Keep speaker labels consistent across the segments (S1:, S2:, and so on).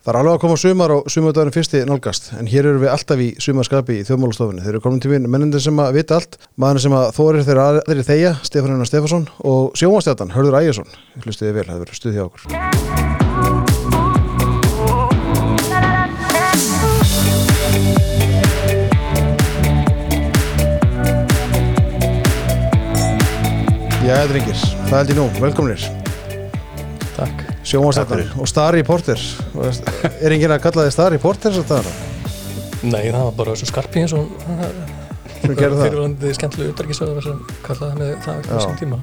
S1: Það er alveg að koma sumar og sumardagurinn fyrsti nálgast en hér eru við alltaf í sumarskapi í þjóðmálastofunni. Þeir eru komin til við mennendir sem að vita allt, maður sem að þórir þeirra aðri þeia, Stefanina Stefansson og sjómanstjáttan Hörður Ægjesson. Hlustiði vel, það verður stuð hjá okkur. Jæja, drengir, það held ég nú, velkomnir.
S2: Takk
S1: Sjómanstjáttan og Star Reporter. Er enginn að kalla þið Star Reporter svo það?
S2: Nei, það var bara svo skarpi eins og
S1: Sem gerir það?
S2: fyrirvöndi skemmtilegu utarkisöður sem kallaði með það
S1: Já.
S2: á sín tíma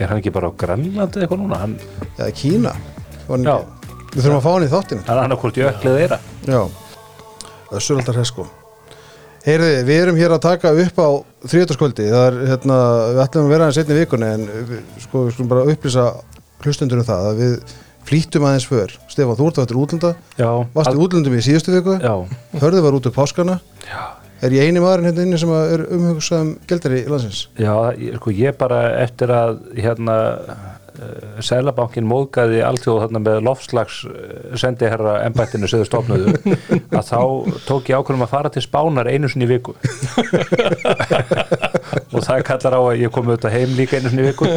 S3: Er hann ekki bara á Grænlandi eitthvað núna? Hann,
S1: Já, Kína. Hann ekki- Við þurfum að fá hann í þáttinu.
S3: hann er annarkvort í öklið þeirra.
S1: Já, össuraldar hesko Heyriði, við erum hér að taka upp á þriðjöldaskvöldi, það er, hérna, við ætlum að vera aðeins einni vikunni en við, sko, við skulum bara upplýsa hlustundur um það að við flýttum aðeins för. Stefán, þú ert að þetta útlanda,
S3: Já,
S1: varstu í útlandum í síðustu viku,
S3: Já,
S1: hörðu var út úr páskana,
S3: já,
S1: er ég eini maðurinn hérna inni sem er umhugsað um gældari landsins?
S3: já, ég- sko ég bara eftir að hérna Sælabankin móðgæði alltjóð þarna með lofslags sendiherra embættinu söðu stofnuðu að þá tók ég ákveðum að fara til Spánar einu sinni viku. Og það kallar á að ég komi auðvitað heim líka einu sinni viku.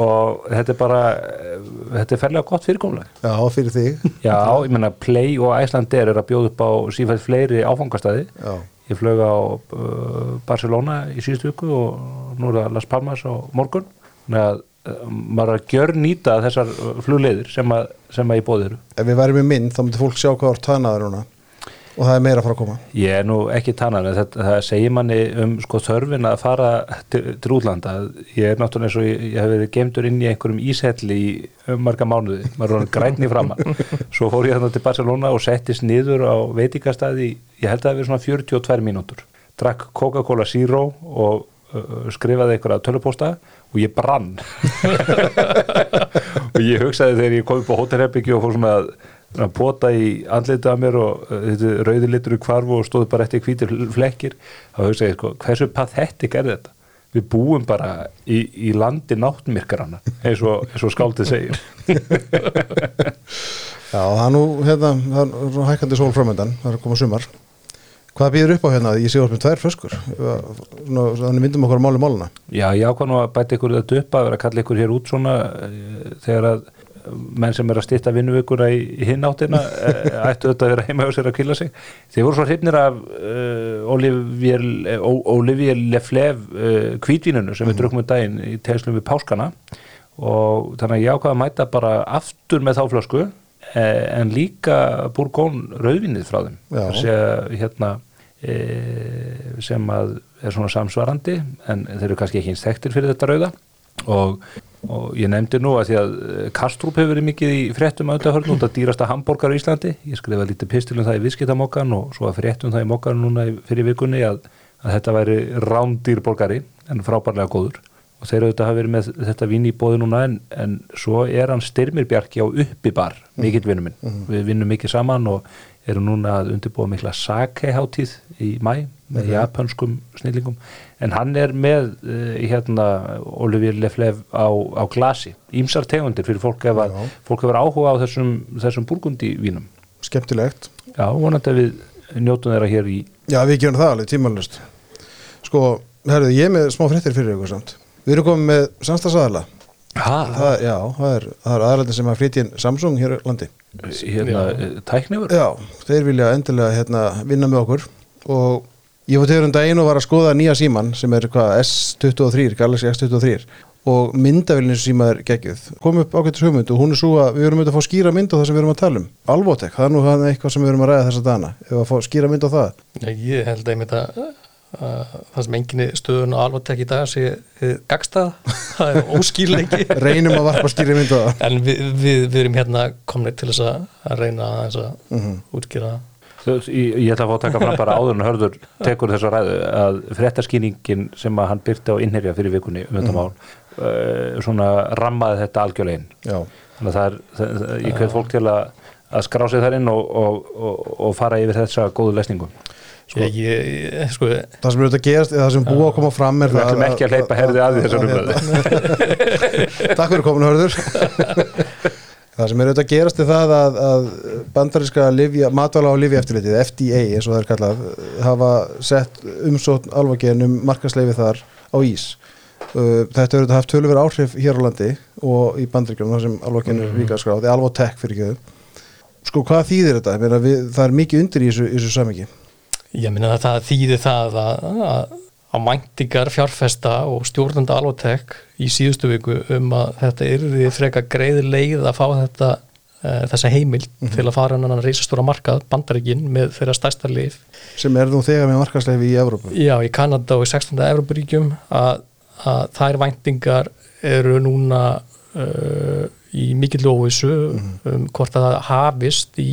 S3: Og þetta er bara eh, þetta er ferlega gott fyrirkomlega
S1: Já, fyrir þig,
S3: Já, ég meina Play og Icelandair er að bjóða upp á sífælt fleiri áfangastæði
S1: já,
S3: Ég flög á uh, Barcelona í síðustu viku og nú er það Las Palmas á morgun. Þannig að maður er að gjör nýta þessar uh, flugleiðir sem að, sem að ég bóði eru.
S1: ef við værim með mynd þá myndi fólk sjá hvað var tanaður núna og það er meira að fara að koma.
S3: Ég er nú ekki en þetta, það segir manni um sko þörfin að fara til, til útlanda. Ég er náttúrulega eins og ég, ég hef verið geimdur inn í einhverjum íshelli í um marga mánuði. Maður er hann grænni framann. Svo fór ég þannig til Barcelona og settist niður á veitingastæði, í- ég held að það hefði svona 42 mínútur. Drakk Coca-Cola Zero og skrifaði einhverja tölupósta og ég brann. Og ég hugsaði þegar ég kom upp á hótelherbyggju og fór svona að pota í andlitið að mér og uh, rauði litur í kvarfu og stóðu bara eftir hvítir flekkir. Þá hugsaði ég sko, hversu pathetik er þetta? Við búum bara í, í landi náttmirkarana eins og, og skáldið segir.
S1: Já, það er nú, hérna, það er hækkandi sól framöndan, það er að koma sumar. Hvað býður upp á hérna? Ég sé með tvær flöskur. Þannig myndum okkur að máli máluna.
S3: Já, ég ákvað nú að bæta ykkur þetta upp að vera að kalla ykkur hér út svona eh, þegar að menn sem er að stýtta vinnuvikuna í, í hinn áttina eh, ættu þetta að vera heima hjá sér að kvíla sig þeir voru svo hrifnir af uh, Olivier, Leflev uh, kvítvínunu sem við drukum um daginn í tegslum við páskana og þannig að ég ákvað að mæta bara aftur með þá flösku en líka Bourgogne rauðvinnið frá þeim. Þessi, hérna e, sem að er svona samsvarandi en þeir eru kannski ekki eins þekktir fyrir þetta rauða. Og, og ég nefndi nú að því að eh, Kastrup hefur verið mikið í fréttum að þetta hörn út að dýrasta hambúrgar í Íslandi. Ég skrifa lítið pistil um það í viðskiptamokkan og svo að fréttum það í mokkan núna fyrir vikunni að, að þetta væri rándýrborgari en frábærlega góður og þeir auðvitað hafa verið með þetta vín í bóði núna en, en svo er hann Styrmir Bjarki á uppibar, mikill vinnu minn. Við vinnum mikið saman og erum núna að undirbúa mikla sake-hátíð í mæ með japanskum snillingum. En hann er með uh, hérna Olivier Leflev á, á glasi. Ímsar tegundir fyrir fólk ef að fólk hefur áhuga á þessum, þessum burgundi vínum.
S1: Skemmtilegt.
S3: já, vonandi að við njótum þeirra hér í
S1: Já, við gerum það alveg tímalust. Sko, herðu, ég með smá fréttir fyrir ykkur samt. Við erum komið með samstagsaðala.
S3: ha,
S1: Það, já, það er, það er aðalændi sem að flytja inn Samsung hér á landi.
S3: hérna, tæknifur
S1: Já, þeir vilja endilega hérna, vinna með okkur. Og ég var tegur um daginn og var að skoða nýja síman sem er hvað, S23, Galaxy S23. Og myndavélinu síma er geggjuð. Kom upp ágættis hugmynd og hún er svo að við erum auðvitað að fá skýra mynd á það sem við erum að tala um. Alvotek, það er nú eitthvað sem við erum að ræða þessa dana ef að fá skýra mynd á það?
S2: Nei, ég held einmitt að, að það sem enginni stöðun og alvartek í dag sé gagstað, það er óskýrleiki.
S1: Reynum að varpa skýra mynd á það.
S2: En við, við, við erum hérna komnir til þess að, að reyna að, að
S1: Mhm.
S2: útskýra. Það
S3: Þú- Ég, ég ætla að fá að taka fram bara áður en hörður tekur þessa ræðu að fréttaskýningin sem að hann byrti á innherja fyrir vikunni um þetta mál uh, svona rammaði þetta
S1: Já,
S3: þannig að það er, það, það, ég hvet fólk til að, að skrá sig þar inn og, og, og, og fara yfir þessa góðu lesningu
S1: Sko-
S2: ég, ég, sko,
S1: það sem er auðvitað gerast eða það sem búið að koma fram er
S3: Við ætlum ekki að hleypa herði að því þessar umræðu
S1: Takk fyrir komin hörður. Það sem er auðvitað að gerast er það að, að bandaríska livja, matvæla og livja eftirlitið, FDA eins og það er kallað, hafa sett umsókn alvagen um markasleifi þar á ís. Uh, Þetta hefur auðvitað haft tölver áhrif hér á landi og í bandaríkjum þar sem alvagen er líka skráð, eða alvotek fyrir ekki Sko hvað þýðir þetta? Við, það er mikið undir í þessu, í þessu.
S2: Ég minna að það þýðir það að, að, að mæntingar fjárfesta og stjórnanda alvotek í síðustu viku um að þetta yrði freka greið leið að fá þetta e, þessa heimild til að fara hann að reysastóra markað bandaríkin með þeirra stærsta lif
S1: Sem er nú þegar með markasleifi í Evrópu.
S2: Já, í Kanada og í 16. Evrópuríkjum að, að þær væntingar eru núna uh, í mikill óvissu um hvort að það hafist í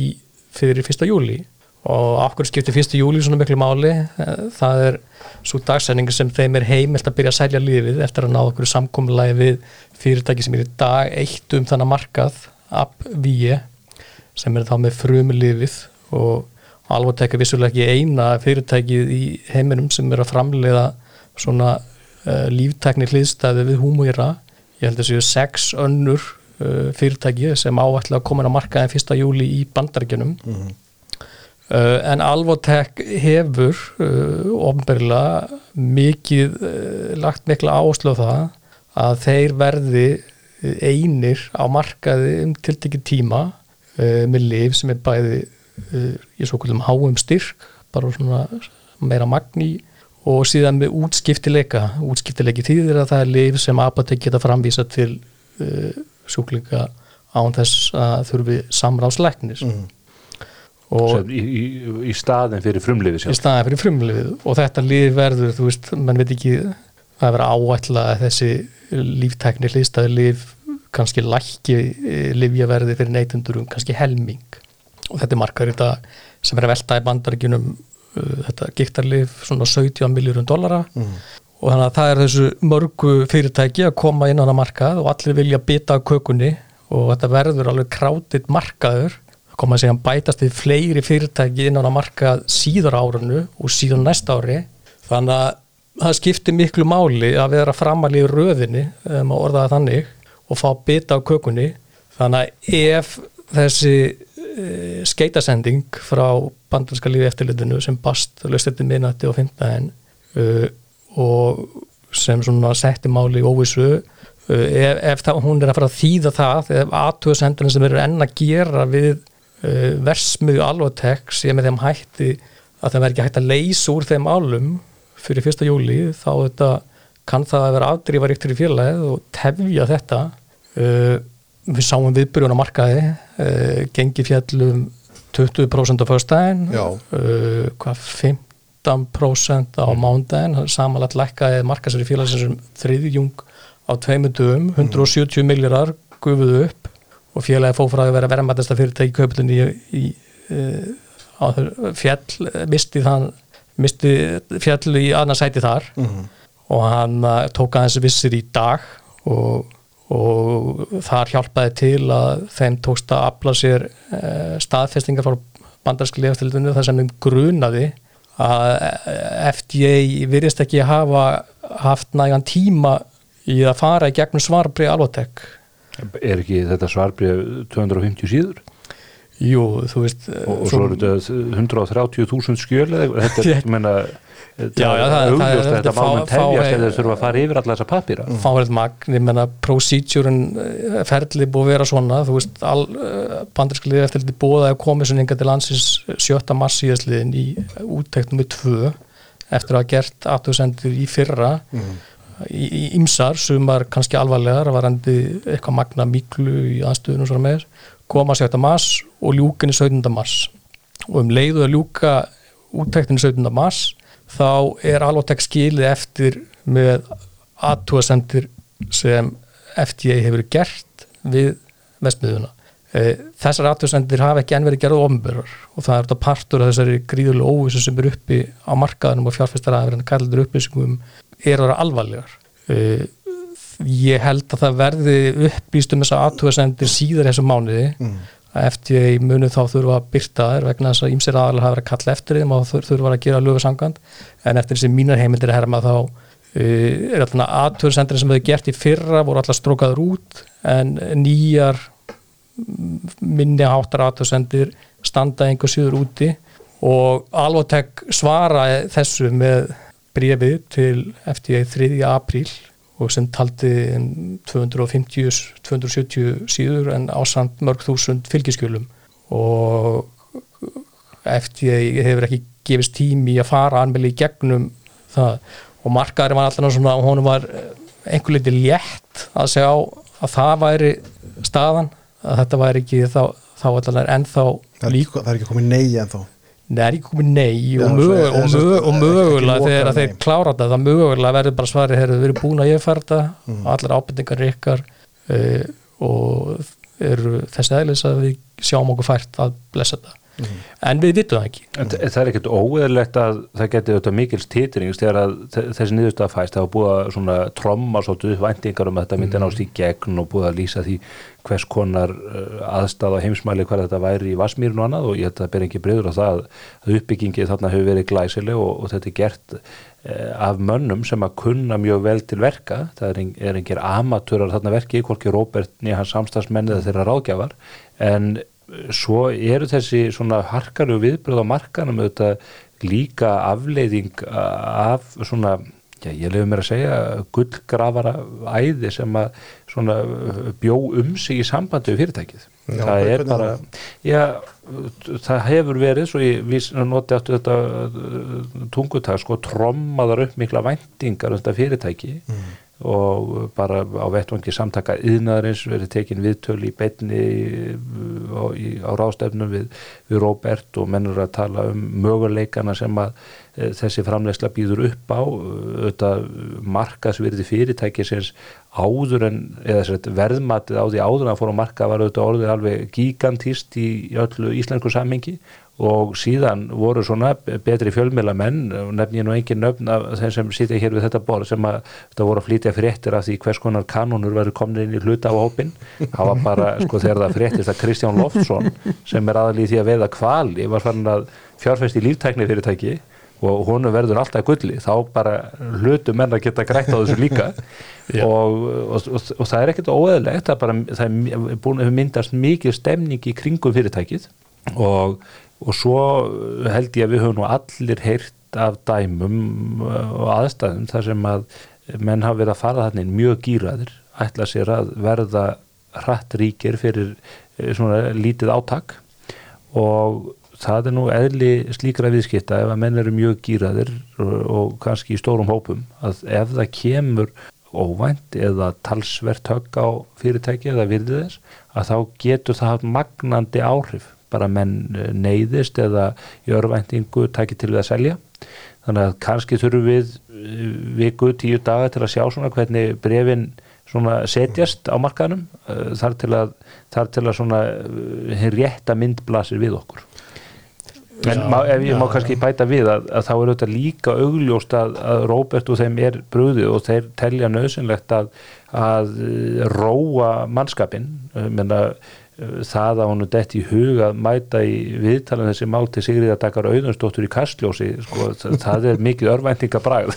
S2: fyrir 1. júli og hverju skiptir 1. júli svona miklu máli Eh, það er svo dagsending sem þeim er heimilt að byrja að selja lífið eftir að ná okkur samkomulagi við fyrirtæki sem er í dag eitt um þannig markað AppVie sem er þá með frumlífið og alvotek er vissulega ekki eina fyrirtækið í heiminum sem er að framleiða svona uh, líftækni hliðstæði við húmúira ég held að séu sex önnur uh, fyrirtæki sem áætla að koma inn á markaðin 1. júli í bandaríkjunum uh, en Alvotek hefur uh, ofnbærlega mikið uh, lagt mikla áherslu á það að þeir verði einir á markaði um tiltekið tíma með lif sem er bæði í svo kvöldum háum styrk bara svona meira magni og síðan með útskiptileika útskiptileiki þýðir að það er lif sem apotek geta framvísa til sjúklinga án þess að þurfi samráðsleiknis
S1: Mhm.
S3: Í, í, í staðin fyrir frumliði
S2: í staðan fyrir frumlifið og þetta lif verður, þú veist, mann veit ekki það er verið að áætla að þessi líftækni hlistaði lif kannski lækki livjaverði fyrir neytundur um kannski helming. Og þetta er markar þetta sem er að velta í bandaríkjunum uh, þetta giktarlif svona 17 miljórum dollara. Og þannig að það er þessu mörgu fyrirtæki að koma inn á það markað og allir vilja bita á kökunni. Og þetta verður alveg krátið markaður koma að segja bætast við fleiri fyrirtæki inn á það markað síðar á árinu og síðan næsta ári. Þannig að það skiptir miklu máli að vera framalí í röðinni um að orða það þannig og fá bita á kökunni. Þannig að ef þessi e, skeitasending frá bandarska lífi eftirlitinu sem bast löstetið minnati og fymtaðin uh, og sem svona setti máli í óvissu ef, ef það, hún er að fara að þýða það ef aðtöðsendurinn sem eru enn að gera við uh, versmiðu alvotek sem er þeim hætti að það verði ekki hægt að leysa úr þeim álum fyrir fyrsta júli þá þetta, kann það að vera afdrífaríkt fyrir félagið og tefja þetta. Uh, við sáum viðbyrjun á markaði uh, gengi fjallum 20% á uh, hvað 15% á mándaginn samanlagt lækkaði markasæri félagsins um þriðjung á tveimur dögum 170 miljardar gufuðu upp og félagi fóð frá að vera verðmættasta fyrirtæki kaupilin í, í uh, á, fjall, misti þann misti fjall í annarsæti þar
S1: Mhm.
S2: og hann uh, tók aðeins vissir í dag og, og þar hjálpaði til að þeim tókst að afla sér uh, staðfestingar frá bandarskli eftirlitinu þar sem þeim grunaði að eh, FDA virðist ekki hafa haft nægan tíma í að fara í gegnum svarbri alvotek
S3: Er ekki þetta svarbrið 250 síður?
S2: Jú, þú veist
S3: Og, og svo eru þetta 130.000 skjöl eða þetta, þetta
S2: Já, já, það-
S3: er
S2: það-
S3: að þetta
S2: þetta
S3: mál mun
S2: fá-
S3: tefjast eða þeir þurfa að fara yfir alla þessa pappýra
S2: fáverð magn, ég menna procedúrin ferli búið að vera svona. Þú veist, all, bandarsklið eftir þetta búið að komið svona inga til landsins 7. mars síðastliðin í úttektum við tvö eftir að hafa gert aftursendur í fyrra. Í, í ymsar, sumar kannski alvarlegar varandi eitthvað magna miklu í aðstöðunum svona með koma 7. mars og ljúkinni 17. mars og um leiðu að ljúka úttektinni 17. mars þá er alvotek skilið eftir með aðtúasendir sem FDA hefur gert við vestmiðuna. Eh, Þessar aðtúasendir hafa ekki enn verið gerð ofnbörur og það er þetta partur af þessari gríðulega óvissu sem er uppi á markaðanum og fjárfæstar aðeins kallir upplýsingum er að vera alvarlegar. Eh, Ég held að það verði upplýst um þessa aðtúasendir síðar þessu mánuði að FDA munu þá þurfa að byrta þær vegna þess að ímsir aðalega hafa verið að kalla eftir þeim og þur- þurfa að gera lögu sangand en eftir þessi mínar heimildir að herma þá uh, er alltaf aðtöðsendur sem þau gert í fyrra voru alltaf strókaður út en nýjar minni háttar aðtöðsendir standa einhver síður úti. Og Alvotek svaraði þessu með brefið til FDA 3. apríl og sem taldi 250-270 síður en ásand mörg þúsund fylgiskjölum og FDA hefur ekki gefist tími að fara anmeli í gegnum það og markaðurinn var alltaf svona og hún var einhver liti létt að segja á að það væri staðan að þetta væri ekki þá, þá allar ennþá
S1: ekki, það er ekki komið nei en þó
S2: Nei, er ekki komið nei og, mögulega þegar þeir klára þetta það mögulega verður bara svarið þegar við erum búin að ég þetta
S1: Mhm.
S2: allar ábendingar er ykkar uh, og eru þessi eðlis að við sjáum okkur fært að blessa þetta
S1: Mhm.
S2: en við vitum það ekki.
S3: En þ- það er ekkert óeðlegt að það geti auðvitað mikils titrings þegar þessi niðurstað fæst það var búið að svona tromma svolítið upp væntingar um að þetta myndi nást í gegn og búið að lýsa því hvers konar uh, aðstæð á heimsmæli hvað þetta væri í Vasmýrin og annað og ég held að það ber ekki breyður á það að- uppbyggingi þarna hefur verið glæsileg og, og þetta er gert uh, af mönnum sem að kunna mjög vel til verka. Það er, ein, er engir amatúrar þarna verki, hvorki Róbert niður hans samstagsmenni eða þeirra ráðgjafar. En svo eru þessi svona harkaru viðbröð á markanum auðvitað líka afleiðing af svona, já ég lefum mér að segja gullgrafara æði sem að svona bjó um sig í sambandi við fyrirtækið.
S1: Já,
S3: það er bara, já það hefur verið, svo ég vís, noti áttu þetta uh, tungutag sko trommaðar upp mikla væntingar um þetta fyrirtæki og bara á vettvangi samtaka yðnaðarins verið tekin viðtöl í beinni á, í, á ráðstefnum við, við Robert og mennur að tala um möguleikana sem að e, þessi framlegsla býður upp á auðvitað markasvirði fyrirtækisins áður en eða sett, verðmatið á því áður en að fór á marka var auðvitað orðið alveg gigantist í, í öllu íslensku samhengi og síðan voru svona betri fjölmjöla menn, nefn ég nú engin nöfn af þeim sem sitja hér við þetta borð sem að þetta voru að flytja fréttir af því hvers konar kanonur verður komin inn í hluta á hópin það var bara, sko þegar það fréttist að Kristján Loftsson sem er aðalíð því að veiða kvali var farin að fjárfæst í líftækni fyrirtæki og honum verður alltaf gulli. Þá bara hlutu menn að geta grætt á þessu líka. Og, og, og, og það er ekkert óeðlegt það bara, það er myndast mikið stemning í kringum fyrirtækið. Og, og svo held ég að við höfum nú allir heyrt af dæmum uh, og aðstæðum þar sem að menn hafa verið að fara þarna inn mjög gýraðir ætla sér að verða hratt ríkir fyrir eh, svona lítið átak. Og það er nú eðli slíkra viðskipta ef að menn eru mjög gýraðir og, kannski í stórum hópum að ef það kemur óvænt eða talsvert högg á fyrirtæki eða virði þess að þá getur það haft magnandi áhrif bara menn eh, neyðist eða í örvæntingu taki til við að selja. Þannig að kannski þurfum við eh, viku, tíu daga til að sjá svona hvernig brefin svona setjast á markaðnum eh, þar til að, þar til að svona hinn rétta mynd blasir við okkur. En
S2: Já,
S3: má, ef ég
S2: já,
S3: má kannski bæta við að, að þá er þetta líka augljóst að, að Róbert og þeim er brúðið og þeir telja nöðsynlegt að, að róa mannskapin menna það að hún er dett í hug að mæta í viðtalan þessi mál til Sigriða Dakar Auðunsdóttur í Kastljósi sko, það, það er mikið örvæntingabræð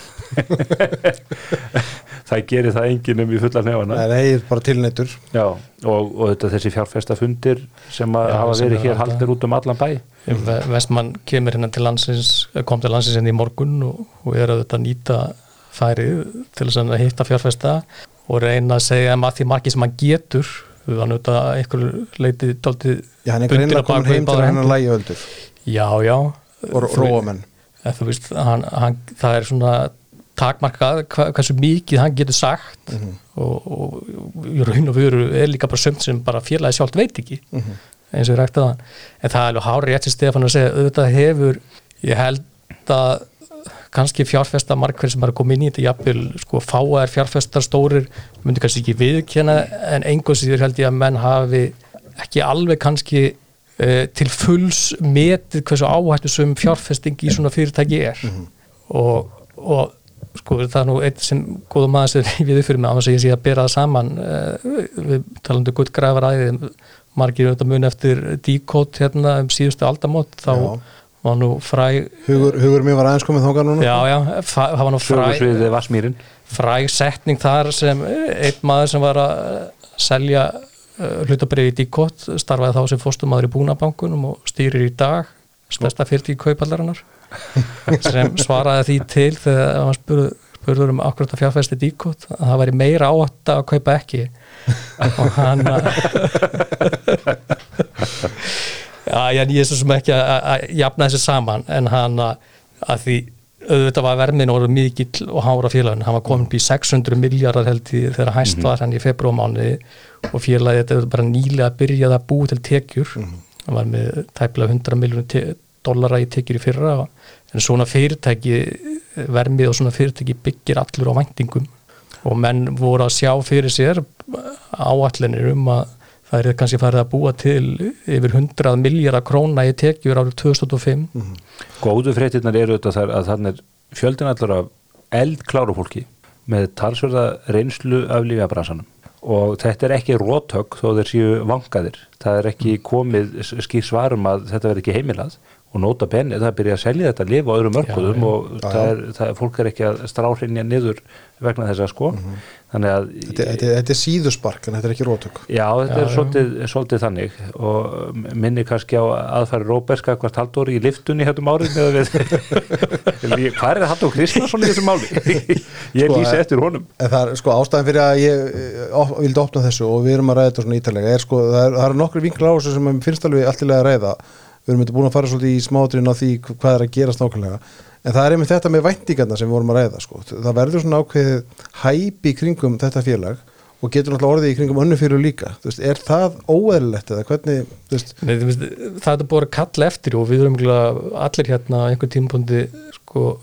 S3: það gerir það enginn um í fullan nefana
S1: það er bara tilneitur
S3: Já, og, og þetta þessi fjárfestafundir sem að
S2: Já,
S3: hafa
S2: sem
S3: verið
S2: er
S3: hér haldir út um allan bæ.
S2: Ve- Vestmann kemur hérna til landsins kom til landsins hérna í morgun og, og er að þetta nýta færið til að hitta fjárfesta og reyna að segja að því margir sem hann getur hann auðvitað einhver leiti dálítið
S1: já, hann er greinlega komin heim til hennar
S2: hendur.
S1: lægi öldur
S2: Já, já
S1: og róa menn
S2: Eða, þú veist, hann, hann, það er svona takmarkað hva, hversu mikið hann getur sagt
S1: Mhm.
S2: og, og í raun og veru er líka bara sömt sem bara félagi sjálft veit ekki
S1: Mhm.
S2: eins og ég rækti það en það er alveg hári rétt sem Stefán að segja auðvitað hefur, ég held að kannski fjárfesta margir sem er að koma inn í þetta jafnvel sko fáaðir fjárfestar stórir myndi kannski ekki viðkjanna en einhvers síður held ég að menn hafi ekki alveg kannski uh, til fulls metið hversu áhættu sem fjárfesting í svona fyrirtæki er og, og sko það er nú eitt sem góða maður sem við fyrir mig á þess að ég sé að bera það saman uh, við talandu gutt græfar æði margir auðvitað mun eftir díkót hérna um síðustu aldamót þá
S1: Já.
S2: Var nú fræ
S1: hugur, hugur mér var aðeins komið þóngar núna.
S2: Já já, það var nú fræ
S3: Sögursviðið Vassmýrin
S2: fræg setning þar sem einn maður sem var að selja hlutabrið í Díkott starfaði þá sem fóstumadur í Búnabankunum og stýrir í dag stærsta fyrirtík kaupallarinnar sem svaraði því til þegar hann spurði, spurður um akkurat að fjárfæsti Díkott að það væri meira átt að kaupa ekki. Og hann Já, ég er svo sem ekki að, að jafna þessi saman en hann að, að því auðvitað var vermin orðið mikill og hára félagin, hann var komin í 600 miljardar held í þegar hæst var hann í februarmániði og félagið þetta er bara nýlega að byrja að búi til tekjur. Hann var með tæplega 100 miljónu dollara í tekjur í fyrra en svona fyrirtæki vermið og svona fyrirtæki byggir allur á væntingum. Og menn voru að sjá fyrir sér áallinir um að það er kannski farið að búa til yfir 100 miljardar króna í tekjur árið 2005 mm -hmm.
S3: Góðu fréttinnar eru þetta að þannig fjöldin allur af eldkláru fólki með talsverða reynslu af lífjabransanum og þetta er ekki rótök þó þeir séu vangaðir. Það er ekki komið skýr svarum að þetta verði ekki heimilað og nota benni það er byrjað að selja þetta lifa á öðrum mörgum og já, það er, það, fólk er ekki að stráhrinja niður vegna þess að sko. Mm -hmm.
S1: þannig að Þetta, þetta, þetta er síðuspark en þetta er ekki rótök
S3: Já, þetta já, er svolítið, svolítið þannig. Og minni kannski á aðfæri Róberska hvort haldur í liftunni hættum árið Hvað er það Haldur Kristjánsson í þessum máli? Ég sko, lýsi eftir honum.
S1: Það er sko ástæðan fyrir að ég of, vildi opna þessu og við erum að ræða þetta svona ítalega er, sko, það, er, það er nokkur vinkla á þessu sem finnst alveg alltilega að ræða við erum eitthvað búin að fara svolítið í smádrin á því hvað er að gerast nákvæmlega. En það er einmitt þetta með væntingarna sem við vorum að ræða sko. það verður svona ákveðið hæpi í kringum þetta félag og getur náttúrulega orðið í kringum önnu fyrir líka. Veist, er það óeðlilegt eða hvernig
S2: Nei, það er búin að kalla eftir og við erum allir hérna á einhvern tímpundi sko,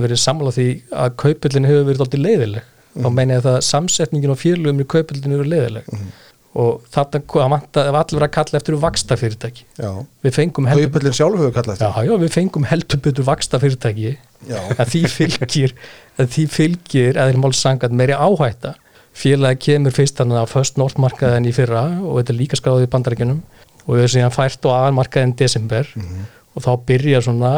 S2: verið samlað því að kaupillin hefur verið alltaf leiðileg mm. þá meina ég að það samsetningin og félugum í kaupillin hefur leiðileg mm og þetta var allir að kalla eftir vaksta fyrirtæki við fengum
S1: heldur já,
S2: já, við fengum heldur betur vaksta fyrirtæki að því fylgir að því fylgir að þeir mál sangat meiri áhætta. Félagi kemur fyrst þannig á först nortmarkaðin í fyrra og þetta er líka skráðið í bandarækjunum og við erum síðan fært á aðmarkaðin desember. Mm -hmm. og þá byrja svona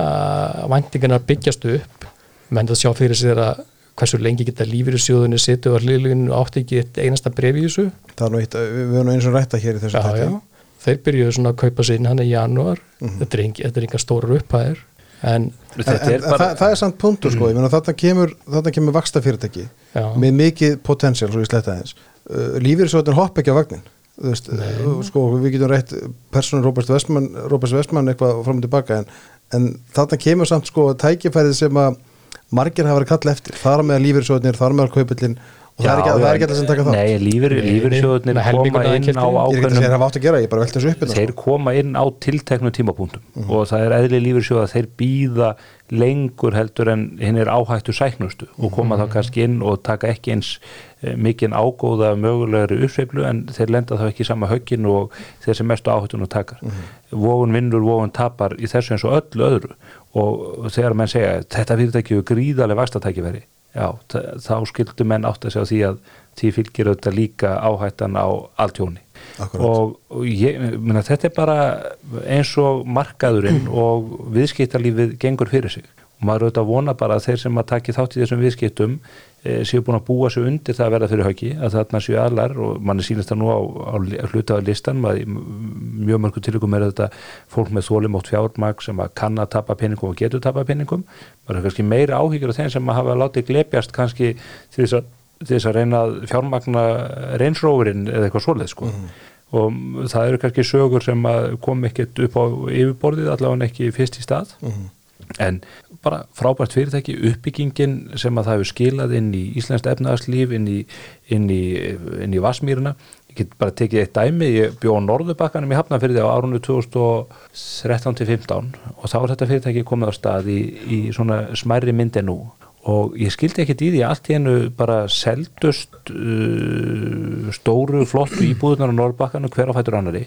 S2: vendingarna að byggjast upp. Menn það sjá fyrir sér að hversu lengi geta lífyrirsjóðunni sittu á hlýðluginu átt ekki eitt einasta bref í þessu?
S1: Það er nú eitt, við höfum eins og rætta hér í þessu
S2: já, já. Þeir byrjuðu svona að kaupa sér inn hann í janúar. Mm -hmm. þetta er enga, enga stóra upphæðir en,
S1: en, en bara... það, það er samt punktur sko, mm þetta kemur, kemur vaksta fyrirtæki já. með mikið potensial svo ég sletta eins uh, lífyrirsjóðunni hopp ekki á vagnin Veist, uh, sko, við getum rætt personur Róbert Vestmann eitthvað fram og tilbaka en, en þarna kemur samt sko tækifærið sem að margir hafa verið kall eftir, þar með lífyrsjóðnir, þar með kaupillin og Já, það er ekki alltaf sem taka þátt
S3: Nei, lífyrsjóðnir koma inn á
S1: ákveðnum
S3: þeir koma inn á tilteknu tímapunktum mm -hmm. og það er eðli lífyrsjóð að þeir býða lengur heldur en hinn er áhættu sæknustu og koma mm -hmm. þá kannski inn og taka ekki eins eh, mikinn ágóða mögulegri uppsveiflu en þeir lenda þá ekki sama höggin og þeir sem mestu áhættun og takar mm -hmm. vofun vinnur, vofun tapar í þessu eins og öllu öðru og þegar menn segja þetta fyrirtæki er gríðarlega vastatækiveri já, þá skildu menn átt að segja því að því fylgir auðvitað líka áhættan á alltjóni og, og ég, minna, þetta er bara eins og markaðurinn mm. og viðskiptarlífið gengur fyrir sig. Og maður auðvitað vona bara að þeir sem að taki þátt í þessum viðskiptum séu búin að búa sig undir það að verða fyrir höggi að þarna séu allar og mann er sínast það nú á, á hlutaði listan maður, mjög mörgum tilvægum er þetta fólk með þólimótt fjármag sem að kann að tapa pinningum og getur tapa pinningum maður er kannski meira áhyggjur af þeim sem að hafa látið glepjast kannski til þess að, til þess að reyna fjármagna reynsrófurinn eða eitthvað svoleið sko. Mm. og það eru kannski sögur sem kom ekkert upp á yfirborðið allavega ekki fyrst í stað. Mm en bara frábært fyrirtæki. Uppbyggingin sem að það hefur skilað inn í Íslands efnaðarslíf inn í, inn í, inn í Vasmýruna ég get bara tekið eitt dæmi, ég bjóð á Norðubakkanum í Hafnarfyrði á árunnu 2013-15 og þá er þetta fyrirtæki komið á stað í, í svona smærri mynd en nú og ég skildi ekkert í því allt í hennu bara seldust uh, stóru flottu íbúðunar á Norrbakkan og hver á fættur annari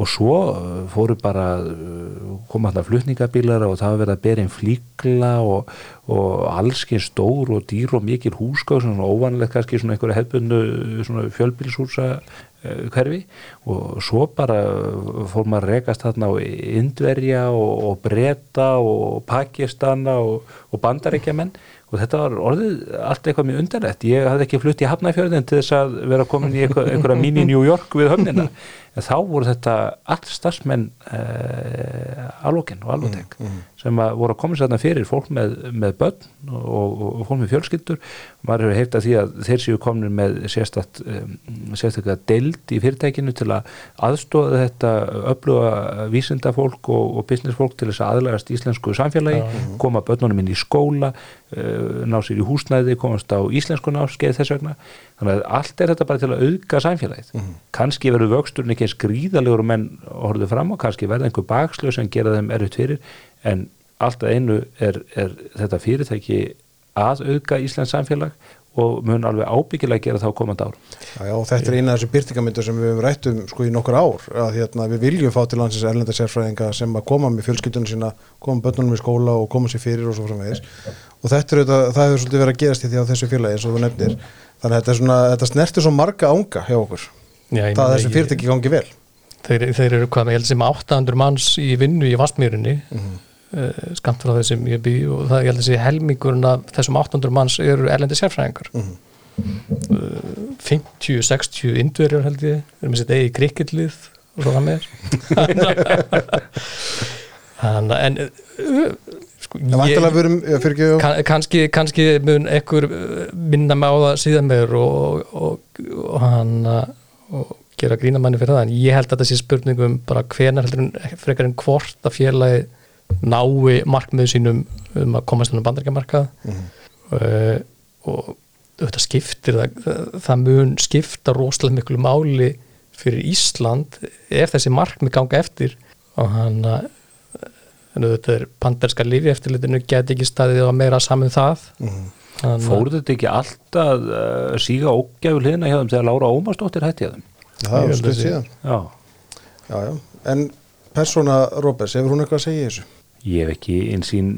S3: og svo uh, fóru bara uh, koma alltaf flutningabílar og það var verið að bera einn flíkla og, og allskinn stór og dýr og mikil húsgáð svona óvanlegt kannski svona einhverja hefbundu fjölbilshúsa uh, hverfi. Og svo bara fór maður að rekast þarna á Indverja og, og Breta og Pakistana og, og Bandaríkjaman og þetta var orðið allt eitthvað mjög undarlegt. Ég hafði ekki flutt í Hafnafjörðin til þess að vera komin í einhverja mín í New York við höfnina þá voru þetta allt starfsmenn eh, alvokinn og alvotek
S1: mm.
S3: sem að voru að koma sér þarna fyrir fólk með, með börn og, og, og fólk með fjölskyldur. Maður hefur heilt að því að þeir séu komin með sérstætt um, sérstaklega deild í fyrirtækinu til að aðstóða þetta öfluga vísindafólk og, og businessfólk til þess að aðlægast íslensku samfélagi, koma börnunum inn í skóla uh, ná sér í húsnæði komast á íslensku náskeið þess vegna þannig að allt er þetta bara til að auðga samfélagið.
S1: Mhm.
S3: kannski verður vöxturinn ekki eins gríðalegur menn horfðu fram á, kannski verða einhver bakslöð sem gera þeim erfitt fyrir. En alltaf einu er, er þetta fyrirtæki að auðga Íslands samfélag og mun alveg ábyggilega gera þá komandi ár
S1: Já, já, og þetta er eina af þessu byrtingamyndu sem við hefum rættum sko í nokkur ár að hérna, við viljum fá til landsins erlenda sérfræðinga sem að koma með fjölskyldunum sína koma börnunum í skóla og koma sér fyrir og svo framvegis. Og þetta er auðvitað, það hefur svolítið verið að gerast í því á þessu félagi eins og þú nefnir þannig að þetta, svona, þetta snertir svo marga ánga hjá okkur
S2: Já,
S1: það að þessu fyrirtæki gangi vel
S2: þeir, þeir eru hvað með, ég held sem 800 manns í vinnu í Vastmýrinni mm
S1: Mhm.
S2: skamt frá þessum ég bý og það ég held sé helmingurinn af þessum 800 manns eru erlendi sérfræðingar
S1: Mhm.
S2: uh, 50-60 indverjar held ég erum við sitt eigi krikketlið og svo það með þannig að en uh, sko, kann, kannski, kannski mun ekkur uh, minna það síðan meður og, og, og hann uh, og gera grínamanni fyrir það. En ég held að þetta sé spurningum bara hvenar heldur en frekar en hvort að félagi nái markmiðu sínum um að komast inn á bandaríkjamarkað.
S1: Mhm.
S2: uh, og þetta skiptir það, það, það mun skipta rosalega miklu máli fyrir Ísland ef þessi markmið ganga eftir. Og hann að en þetta er panderska lifi eftirlitinu get ekki staðið á meira saman það
S1: Mhm.
S2: Að-
S3: Fóruð þetta ekki alltaf uh, síga ógæfu hliðina hjá þeim þegar Lára Ómarsdóttir hætti hjá þeim?
S1: það
S2: að sé-
S1: síðan
S3: Já,
S1: já, já. en persóna Róbers, hefur hún eitthvað að segja í þessu?
S3: ég hef ekki einsýn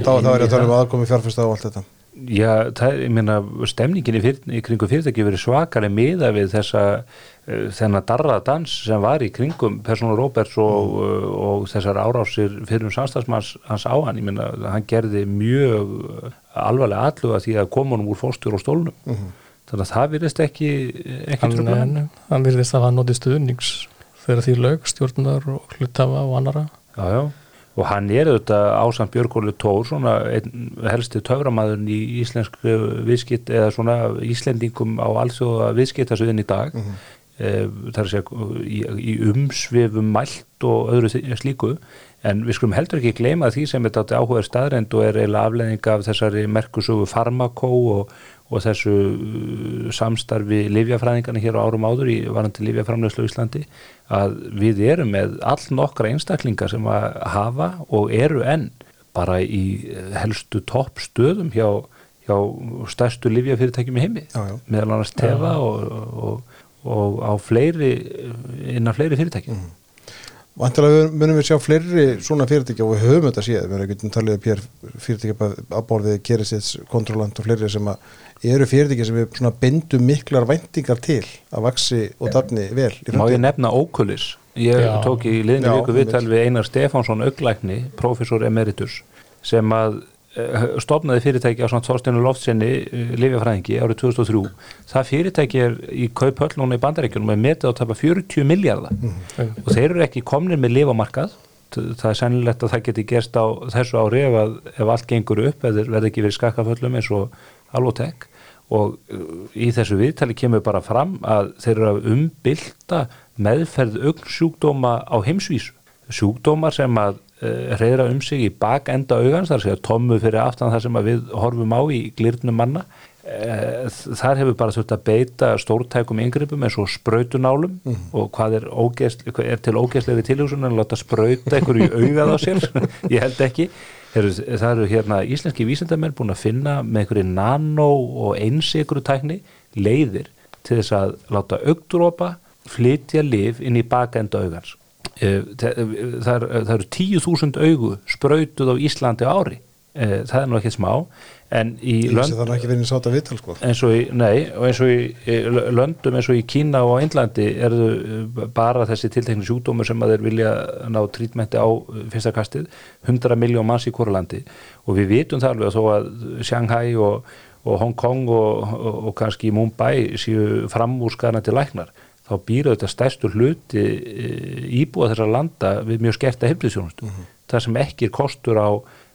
S1: þá, þá er ég að tala um aðkomi fjárfesta og allt þetta
S3: Já, það, ég meina stemningin í, fyrir, í kringum fyrirtæki verið svakari miða við þessa uh, þennan darra dans sem var í kringum persónu Róberts og, uh, og þessar árásir fyrir um samstagsmanns hans á hann, ég meina hann gerði mjög uh, alvarlega alluga því að koma honum úr fórstjór og stólnum.
S1: Mhm.
S3: þannig að það virðist ekki ekki
S2: hann,
S3: trúlega hann.
S2: Hann, hann virðist að hafa notið stuðnings þegar því lög, stjórnar og hlutafa og annara
S3: Já, já, og hann er auðvitað ásamt Björgóli Tór, svona einn helsti töframæðurinn í íslensk viðskipt eða svona Íslendingum á alþjóða viðskiptasviðin í dag. Mm það er að segja í, í umsvifum mælt og öðru slíku. En við skulum heldur ekki gleyma því sem er þetta áhugaður staðrend og er eiginlega afleðing af þessari merkusögu farmakó og, og þessu uh, samstarfi livjafræðingarna hér á árum áður í varandi livjaframlegslu í Íslandi að við erum með all nokkra einstaklingar sem að hafa og eru enn bara í eh, helstu topp stöðum hjá, hjá stærstu livjafyrirtækjum í heimi.
S1: Já, já.
S3: meðal annars tefa og, og, og á fleiri innan fleiri fyrirtækjum
S1: Vantilega munum við sjá fleiri svona fyrirtækja og við höfum þetta séð, við erum ekki talið upp hér fyrirtækja að borðið Kerisits, Kontrolant og fleiri sem að eru fyrirtækja sem við svona bindum miklar væntingar til að vaksi og dafni vel í
S3: Má ég nefna Oculus? Ég
S2: Já.
S3: tók í liðinu viku viðtal við Einar Stefánsson auglækni, professor emeritus sem að eh, stofnaði fyrirtæki á svona Þorsteinu Loftsinni lifjafræðingi árið 2003 það fyrirtæki er í kauphöll núna í bandaríkjunum er metið á að tapa 40 miljardar og þeir eru ekki komnir með lifamarkað það er sennilegt að það geti gerst á þessu ári ef, að, ef allt gengur upp eða verði ekki verið skakkaföllum eins og Alvotek og uh, í þessu viðtali kemur bara fram að þeir eru að umbylta meðferð augnsjúkdóma á heimsvísu. Sjúkdómar sem að reyðra um sig í bakenda augans þar segja tommu fyrir aftan það sem við horfum á í glirnum manna. Uh, þar hefur bara þurft að beita stórtækum yngrippum eins og sprautunálum og hvað er, hvað er til ógeðslegri tilhjóðsun en að láta sprauta einhverju í augað á sér? Ég held ekki. Heru, það eru hérna íslenski vísindamenn búin að finna með einhverju nano og einsikru tækni leiðir til þess að láta augdrópa flytja liv inn í bakenda augans. Eh, það, það, er- það eru tíu þúsund augu sprautuð á Íslandi ári. Það er nú ekki smá en í
S1: Ég
S3: lönd
S1: sé það ekki verið í sáta viðtal sko.
S3: Eins og í, nei, eins og í, löndum eins og í Kína og Índlandi eru bara þessi tiltekni sjúkdómur sem að þeir vilja ná trítmenti á fyrsta kastið, 100 miljón manns í hvora landi. Og við vitum það alveg að þó að Shanghai og, og Hong Kong og, og, og kannski Mumbai séu framúrskarnandi læknar þá býra þetta stærstu hluti uh, íbúa þessar landa við mjög skerta hefðisjónustu. Það sem ekki er kostur á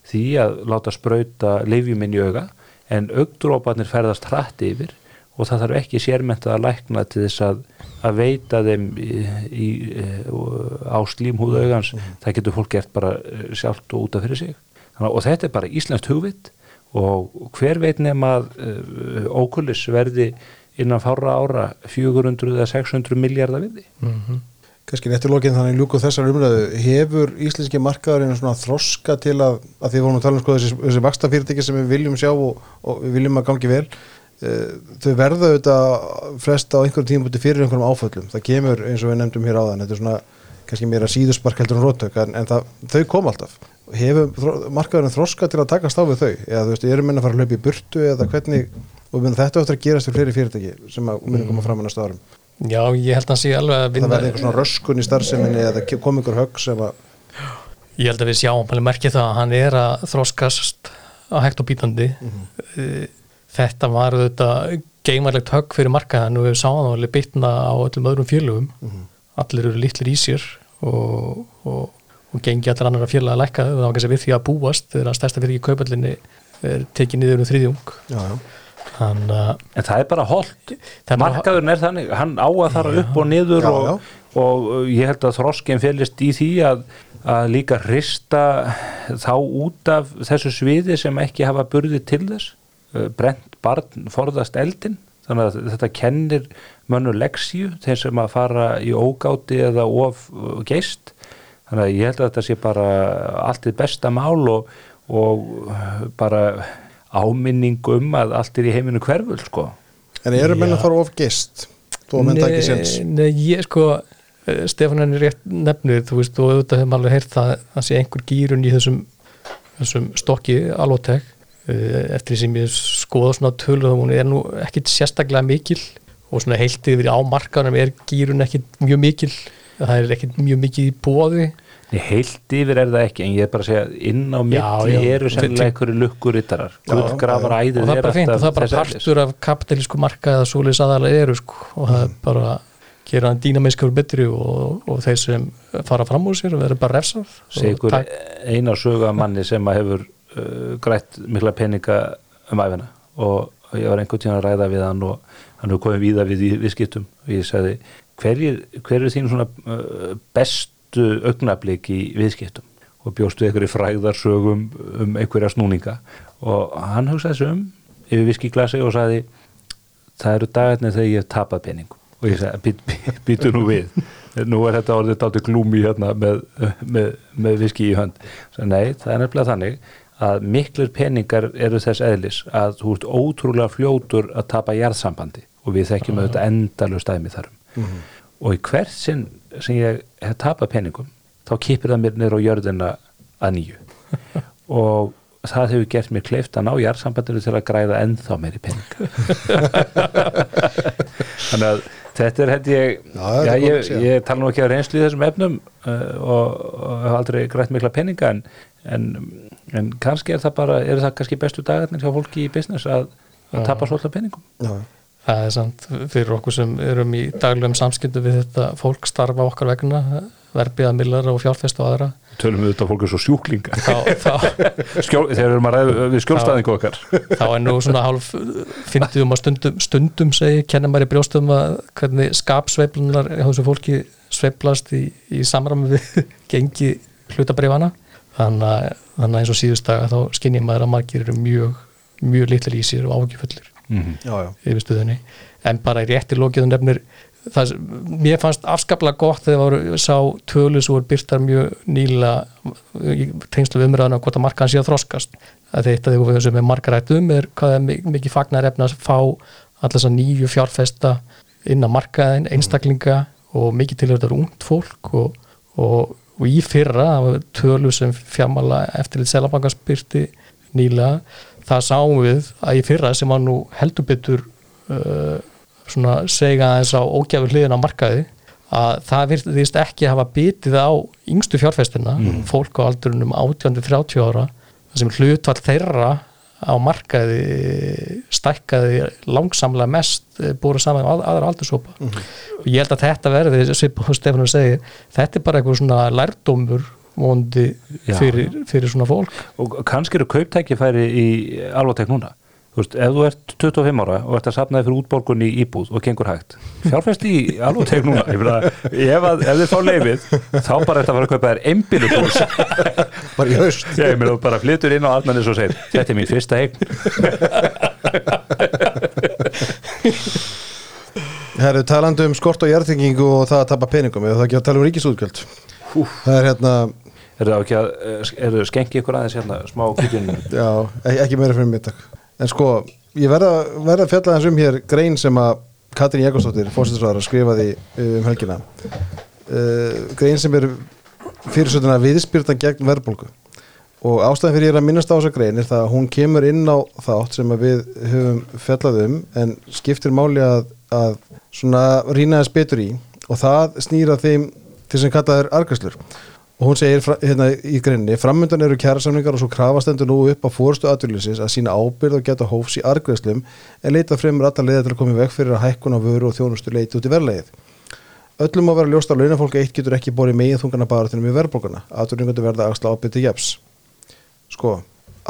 S3: því að láta sprauta leifjuminn í auga en augdróparnir ferðast hratt yfir og það þarf ekki sérmyndað að lækna til þess að, að veita þeim í, í, á slímhúðu augans. Það getur fólk gert bara eh, sjálft og útaf fyrir sig. Þannig, og þetta er bara íslenskt hugvitt og hver veit nema að ókullis verði innan fára ára 400 eða 600 miljardar við því
S2: mm
S1: Kannski nettur lokinn þannig ljúku þessar umræðu hefur íslenski markaðurinn svona þroska til að, að því við vorum að tala um sko þessi, þessi vaksta fyrirtæki sem við viljum sjá og, og við viljum að gangi vel uh, þau verða auðvitað flest á einhverjum tímpunkti fyrir einhverjum áföllum. Það kemur eins og við nefndum hér áðan þetta er svona kannski meira síðuspark heldur en róttök en, en það, þau kom alltaf. Hefur markaðurinn þroska til að takast á við þau? Eða þú veist, erum minna að fara að hlaupa í burtu eða hvernig, og þetta áttur að gerast fyrir fleiri fyrirtæki sem að minna koma fram á næsta árum?
S2: Já, ég held að hann sé alveg að
S1: það
S2: vinna
S1: verði einhver svona röskun í starfseminni eða kom einhver högg sem að
S2: Ég held að við sjáum alveg merkið það að hann er að þroskast á hægt og bítandi. Eh, Þetta var auðvitað geimarlegt högg fyrir markaðan og við sáum það alveg bitna á öllum öðrum félögum. Allir eru litlir í sér og, og, og gengi allir annar að félaga að lækka. Það var kannski við því að búast þegar að stærsta fyrir í kaupallinni er tekið niður um þriðjung.
S1: Já, já.
S2: Þannig að
S3: en það er bara
S2: bara-
S3: markaðurinn er þannig, hann á að fara upp og niður
S1: Já,
S3: og,
S1: já.
S3: og uh, ég held að þroskinn félist í því að, að líka hrista þá út af þessu sviði sem ekki hafa burði til þess. Uh, brent barn forðast eldin þannig að þetta kennir mönnu leksíu þeir sem að fara í ógáti eða of uh, geist. Þannig að ég held að þetta sé bara allt þið besta mál og, og uh, bara áminning um að allt er í heiminu hverful sko.
S1: En eru menn
S2: Já.
S1: að fara of gist menn það ekki sens
S2: Nei, ég sko eh, Stefán henni rétt nefnir þú veist og auðvitað hefum alveg heyrt það að sé einhver gýrun í þessum, þessum stokki alvotek eftir því sem ég skoða svona tölur þá hún er nú ekkit sérstaklega mikil og svona heilt yfir á markaðunum er gýrun ekkit mjög mikil það er ekkit mjög mikið í bóði
S3: heilt yfir er það ekki en ég er bara að segja inn á
S2: já.
S3: eru sennilega einhverju lukkurittarar gullgrafar æðið
S2: og það er bara fint og það er bara partur af kapitalísku markaði að svoleiðis aðalega eru sko. Og það er bara gera hann dýnamískar betri og, og þeir sem fara fram úr sér og verður bara og tak-
S3: eina söga manni sem að hefur uh, grætt mikla peninga um æfina og ég var einhvern tíma að ræða við hann og hann hefur komið víða við í viðskiptum. Og ég sagði hverjir, hver er þín svona uh, bestu augnabliki í viðskiptum og bjóstu einhverju fræðarsögum um einhverja snúninga. Og hann hugsaði sig um yfir viskiglasi og sagði það eru dagarnir þegar ég hef tapað peningum. Og ég sagði, "Bít- bít- býtu nú við. Nú er þetta orðið dátur glúmi hérna með, með, með viski í hönd. Svo, nei, það er nefnilega þannig að miklir peningar eru þess eðlis að þú ert ótrúlega fljótur að tapa jarðsambandi. Og við þekkjum auðvitað endalur stæmi þarum og í hvert sinn sem ég hef tapað peningum þá kipir það mér niður á jörðina að nýju. Og það hefur gert mér kleift að ná jarðsambandinu til að græða ennþá meiri pening. Þannig að þetta er held ég
S1: Já,
S3: já, ég, ég tala nú ekki á reynslu í þessum efnum uh, og, og hef aldrei grætt mikla peninga en, en, en kannski er það bara er það kannski bestu dagarnir hjá fólki í business að, að tapa svolítið peningum.
S1: Já,
S2: það er samt fyrir okkur sem erum í daglegum samskiptu við þetta fólk starfa okkar vegna verbiðamillar og fjárfest og aðra.
S3: Tölum við þetta fólk er svo sjúklinga þegar erum að ræða við skjólstæðingu okkar.
S2: þá er nú svona hálf fyndum að stundum, stundum segi, kennir maður í brjóstum að hvernig skapsveiflunar hjá þessu fólki sveiflast í, í samræmi við gengi hlutabrifana þannig að eins og síðustaga þá skinnir maður að margir eru mjög mjög litlir í sér og ágifullir
S3: mm
S1: já, já.
S2: yfir stuðinni en bara í rétti lokiðu nefnir það, mér fannst afskaplega gott þegar voru sá tölu sem voru byrtar mjög nýla tengslu umræðan á hvort að markaðan sé að þroskast. Að þetta þegar við sem er margar rætt um er hvað er mi- mikið fagnar efna að fá að nýju fjárfesta inn á markaðin, einstaklinga og mikið til þetta er ungt fólk og, og, og í fyrra tölu sem fjármála eftir litt selabankars byrti nýlega það sáum við að í fyrra sem var nú heldur betur uh, svona segja aðeins á ógjafur hliðin á markaði að það virðist ekki hafa bitið á yngstu fjárfestina, fólk á aldurunum 18-30 ára þar sem hlutvall þeirra á markaði stækkaði langsamlega mest eh, búið saman með aðra aldursópa og ég held að þetta verði, sem Stefanur segir þetta er bara eitthvað svona lærdómur
S3: Já.
S2: fyrir, fyrir svona fólk.
S3: Og kannski eru kauptækifæri í alvotek núna. Þú veist, ef þú ert 25 ára og ert að sapna þig fyrir útborgun í íbúð og gengur hægt fjárfæst í alvotek núna. Meina, ef, að, ef þið fá leifið þá bara þetta að fara að kaupa þér einbílu
S1: bara í
S3: Já, ég meina, þú bara flytur inn á almennis og segir þetta er mín fyrsta eign.
S1: Herru, talandi um skort og jærþingingu og það að tapa peningum eða það ekki að tala um ríkisútgjöld. Það er hérna,
S3: er það ekki að, það skengi ykkur aðeins hérna smá kvíkjunum
S1: já, ekki, meira fyrir mig takk. en sko, ég verða að fjalla þess um hér grein sem að Katrín Jakobsdóttir, fórstæðsraðara, skrifaði uh, um helgina. Uh, grein sem er fyrirsönduna viðspyrtan gegn verðbólgu. Og ástæðan fyrir ég er að minnast á þessa grein er það að hún kemur inn á þátt sem við höfum fjallað um en skiptir máli að, að svona rýna þess betur í. Og það snýra þeim til sem kallað er argæslur og hún segir hérna í greinni framöndan eru kjærasamningar og svo krafastendur nú upp á fórstu aðurlýsins að sína ábyrð og geta hófs í argæslum en leita fremur alltaf leiða til að koma í veg fyrir að hækkun á vöru og þjónustu leiti út í verlegið Öllum að vera ljóst að launafólk eitt getur ekki borið megin þungana baratunum í verðbólguna. Aðurningundu verða að axla ábyrti jeps. Sko,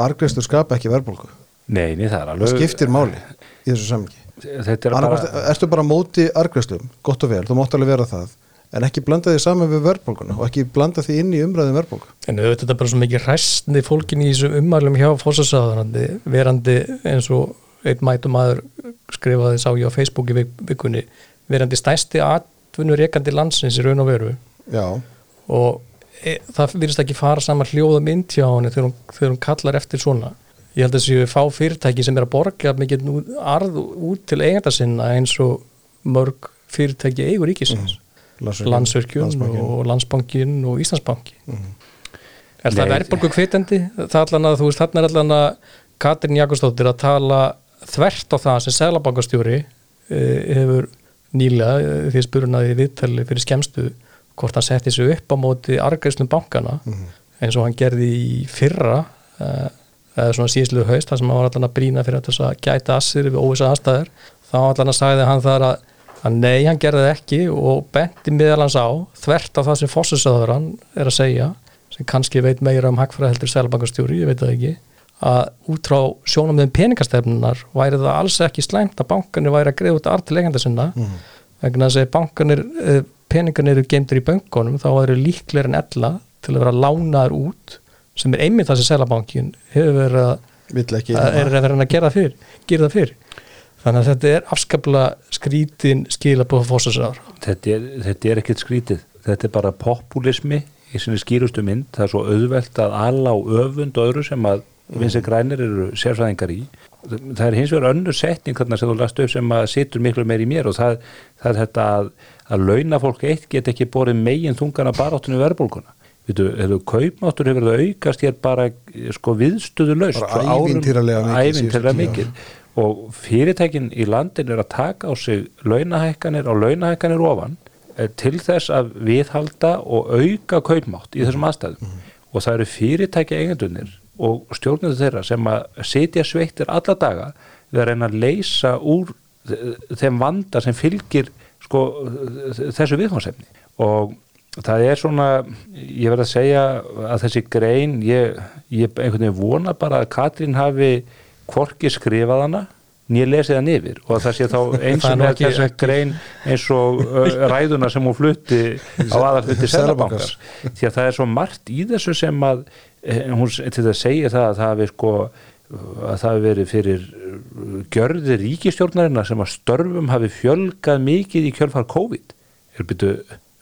S1: argreistur skapa ekki verðbólgu.
S3: Nei, það er
S1: Það
S3: alveg
S1: skiptir máli í þessu samingi.
S3: Þetta er bara
S1: ertu bara á móti argreislum, gott og vel, þú mátt alveg vera það, en ekki blanda því saman við verðbólguna og ekki blanda því inn í umræðum verðbólgu.
S2: En auðvitað er bara svo mikið ræstni fólkin í þessum ummælum hjá fórsasáðanandi verandi eins og einn mætum aður skrifaði sá ég á Facebook í vik- vikunni verandi stæsti atvinnur rekandi landsins í raun og veru.
S1: Já,
S2: og e, það virðist ekki fara saman hljóða mynd hjá henni þegar þegar hún kallar eftir svona. Ég held að þessi fá fyrirtæki sem er að borga mikið arð út til eigenda sinna eins og mörg fyrirtæki eigur ríkisins.
S1: Landsvirkjun,
S2: Landsvirkjun
S1: Landsbankinn.
S2: og Landsbankin og Íslandsbanki Er það
S3: Nei.
S2: verðbólgu kvitandi? Það er allan að, þú veist, þarna er allan að Katrin Jakobsdóttir að tala þvert á það sem Sælabankastjóri e, hefur nýlega e, því spurnaði í viðtali fyrir skemstu hvort hann setti sig upp á móti argæslum bankana eins og hann gerði í fyrra e, eða svona síðslu haust þar sem hann var allan að brína fyrir að gæta assir við óvisa aðstæður þá allan að sagði hann þar að, að nei, hann gerði það ekki og benti meðal hans á þvert á það sem fósusöður hann er að segja sem kannski veit meira um hagfræði heldur sælbankastjóri, ég veit það ekki að út frá sjónum þeim peningastefnunar væri það alls ekki slæmt að bankanir væri að greiða út arð til eigenda sinna vegna þess að bankanir eh, peningarnir eru geimdur í böngunum þá eru líklega en ella til að vera lánaður út sem er einmitt það sem selabankin hefur verið að að að að gera það fyrir. Þannig að þetta er afskaplega skrítin skilabóð fórsæsar
S3: þetta er, þetta er ekkert skrítið. Þetta er bara populismi í sinni skýrustu mynd, það er svo auðvelt að alla á öfund og öðru sem að vinsi grænir eru sérfræðingar í. Það er hins vegar önnur setning þarna sem þú last upp sem að situr miklu meir í mér og það, það er þetta að, að launafólk eitt get ekki borið megin þungana baráttunum verðbólguna. Vitu, hefur kaupmáttur hefur það aukast hér bara sko viðstöðu laust
S1: Bara ævintýralega mikið
S3: og fyrirtækin í landin er að taka á sig launahækkanir á launahækkanir ofan eh, til þess að viðhalda og auka kaupmátt í þessum aðstæðum. Og það eru fyrirtækja eigendunir og stjórnendur þeirra sem að sitja sveittir alla daga við að reyna að leysa úr þe- þeim vanda sem fylgir sko, þessu viðfánsefni og það er svona ég verð að segja að þessi grein ég, ég einhvern veginn vona bara að Katrín hafi hvorki skrifað hana nýja lesið hann yfir. Og það sé þá eins og með
S2: ekki-
S3: þessa grein eins og ræðuna sem hún flutti á aðalfundi
S1: Seðlabankans.
S3: Sælabankars því að það er svo margt í þessu sem að eh, hún til að segja það að það hafi sko að það hafi verið fyrir uh, gjörði ríkistjórnarina sem að störfum hafi fjölgað mikið í kjölfar COVID. Er byrju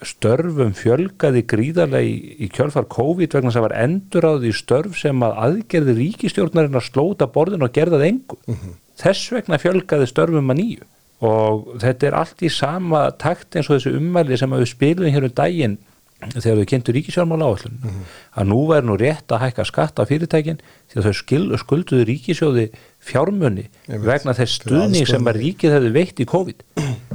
S3: störfum fjölgaði gríðarlega í, í kjölfar COVID vegna sem var enduráð í störf sem að aðgerði ríkistjórnarina slóta borðin og gerðað engu. Þess vegna fjölgaði störfum að nýju. Og þetta er allt í sama takt eins og þessu ummæli sem að við spilum hér um daginn þegar þau kynntu ríkisjármála áallun að nú væri nú rétt að hækka skatt á fyrirtækin því að þau skil, skulduðu ríkisjóði fjármunni vegna þess stuðning sem að ríkið hefði veitt í COVID.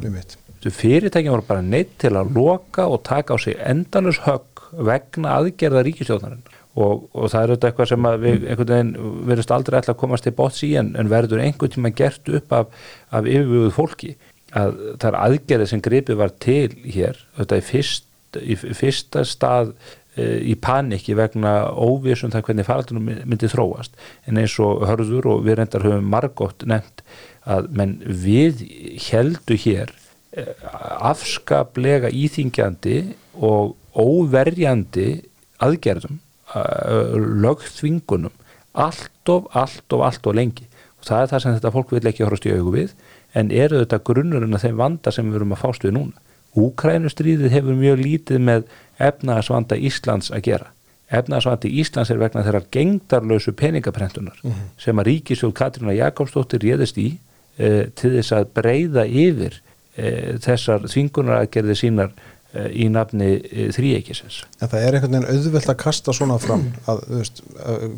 S1: Einmitt.
S3: Þessu fyrirtækin voru bara neitt til að loka og taka á sig endalus högg vegna aðgerða ríkisjóðnarinn og, og það er auðvitað eitthvað sem við einhvern veginn verðist aldrei ætla að komast til bóts í en, en verður einhvern tíma gert upp af, af yfirvöguð fólki. Að það er aðgerði sem gripið var til hér auðvitað í, fyrst, í fyrsta stað e, í paniki vegna óvísum það hvernig faraldunum myndi þróast. En eins og hörður og við reyndar höfum margótt nefnt að menn við heldu hér afskaplega íþingjandi og óverjandi aðgerðum lögþvingunum allt of, allt of, allt of lengi. Og það er það sem þetta fólk vil ekki horfast í augu við en eru þetta grunnurinn að þeim vanda sem við erum að fást við núna? Úkrænustríðið hefur mjög lítið með efnaðasvanda Íslands að gera. Efnaðasvandi Íslands er vegna þeirra gengdarlausu peningaprentunar sem að ríkisjóð Katrína Jakobsdóttir réðist í e, til þess að breyða yfir þessar þvingunaraðgerði sínar e, í nafni e, þríeikisins.
S1: En það er einhvern veginn auðvelt að kasta svona fram að, veist,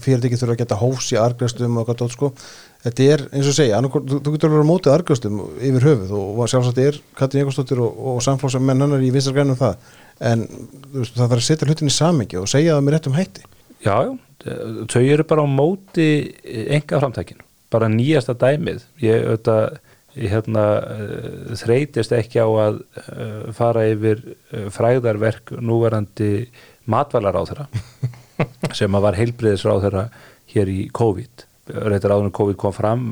S1: fyrirtæki þurfa að geta hófs í argræstum og hvað tótt sko. Þetta er eins og segja, annarkor, þú, þú getur að vera mótið argræstum yfir höfuð og sjálfsagt er Katrín Jakobsdóttir og, og samflósa menn hennar í vinstargrænum það. En veist, það þarf að setja hlutin í samengi og segja það með réttum hætti.
S3: Já, þau eru bara á móti enga framtækinu, bara nýjasta dæmið, ég auðvitað hérna uh, þreytist ekki á að uh, fara yfir uh, fræðarverk núverandi matvælar á þeirra sem að var heilbriðis á þeirra hér í COVID. Reyndar áður en COVID kom fram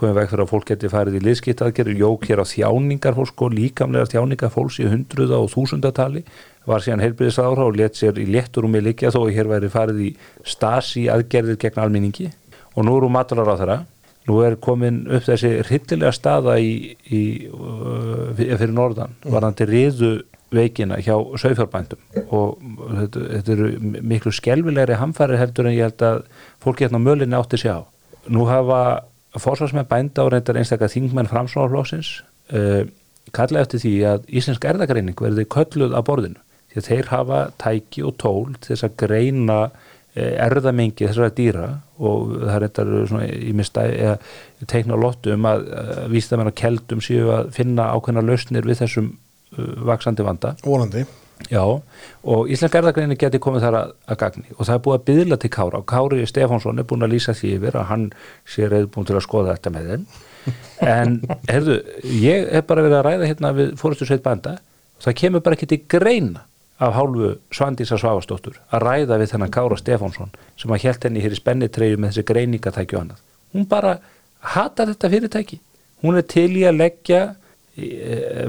S3: komið veg fyrir að fólk geti farið í liðskiptaðgerð jók hér á þjáningar fólks sko, líkamlega þjáningar fólks í hundruða og þúsundatali var síðan heilbriðisára og let sér í létturúmi likja þó að hér væri farið í stasi aðgerðir gegn alminningi og nú eru þeirra nú er komin upp þessi hryllilega staða í, í, uh, fyrir norðan varandi riðu veikina hjá sögfjárbændum og þetta, þetta eru miklu skelvilegri hamfæri heldur en ég held að fólki hérna mölinni átti sig á. Nú hafa fórsvarsmenn bænda og reyndar einstaklega þingmenn framsvonarflóksins uh, kalla eftir því að Íslensk erðagreining verði kölluð að borðinu. Því að þeir hafa tæki og tól til þess að greina erðamengi þessara dýra og það er þetta í mistæði eða teikna lottu um að, að vísta mér að keldum séu að finna ákveðna lausnir við þessum uh, vaksandi vanda.
S1: Volandi.
S3: Já, og Íslensk erðagreini geti komið þar að, að gagni og það er búið að byðla til Kára og Kári Stefánsson er búin að lýsa því yfir að hann sé reyðbúin til að skoða þetta með þeim en, herðu, ég hef bara verið að ræða hérna við fórustu sveit banda og það kemur bara ekki til greina af hálfu Svandísa Svavastóttur að ræða við þennan Kára Stefánsson sem að hjælt henni hér í spennitreyju með þessi greiningatæki og annað. Hún bara hatar þetta fyrirtæki. Hún er til í að leggja e,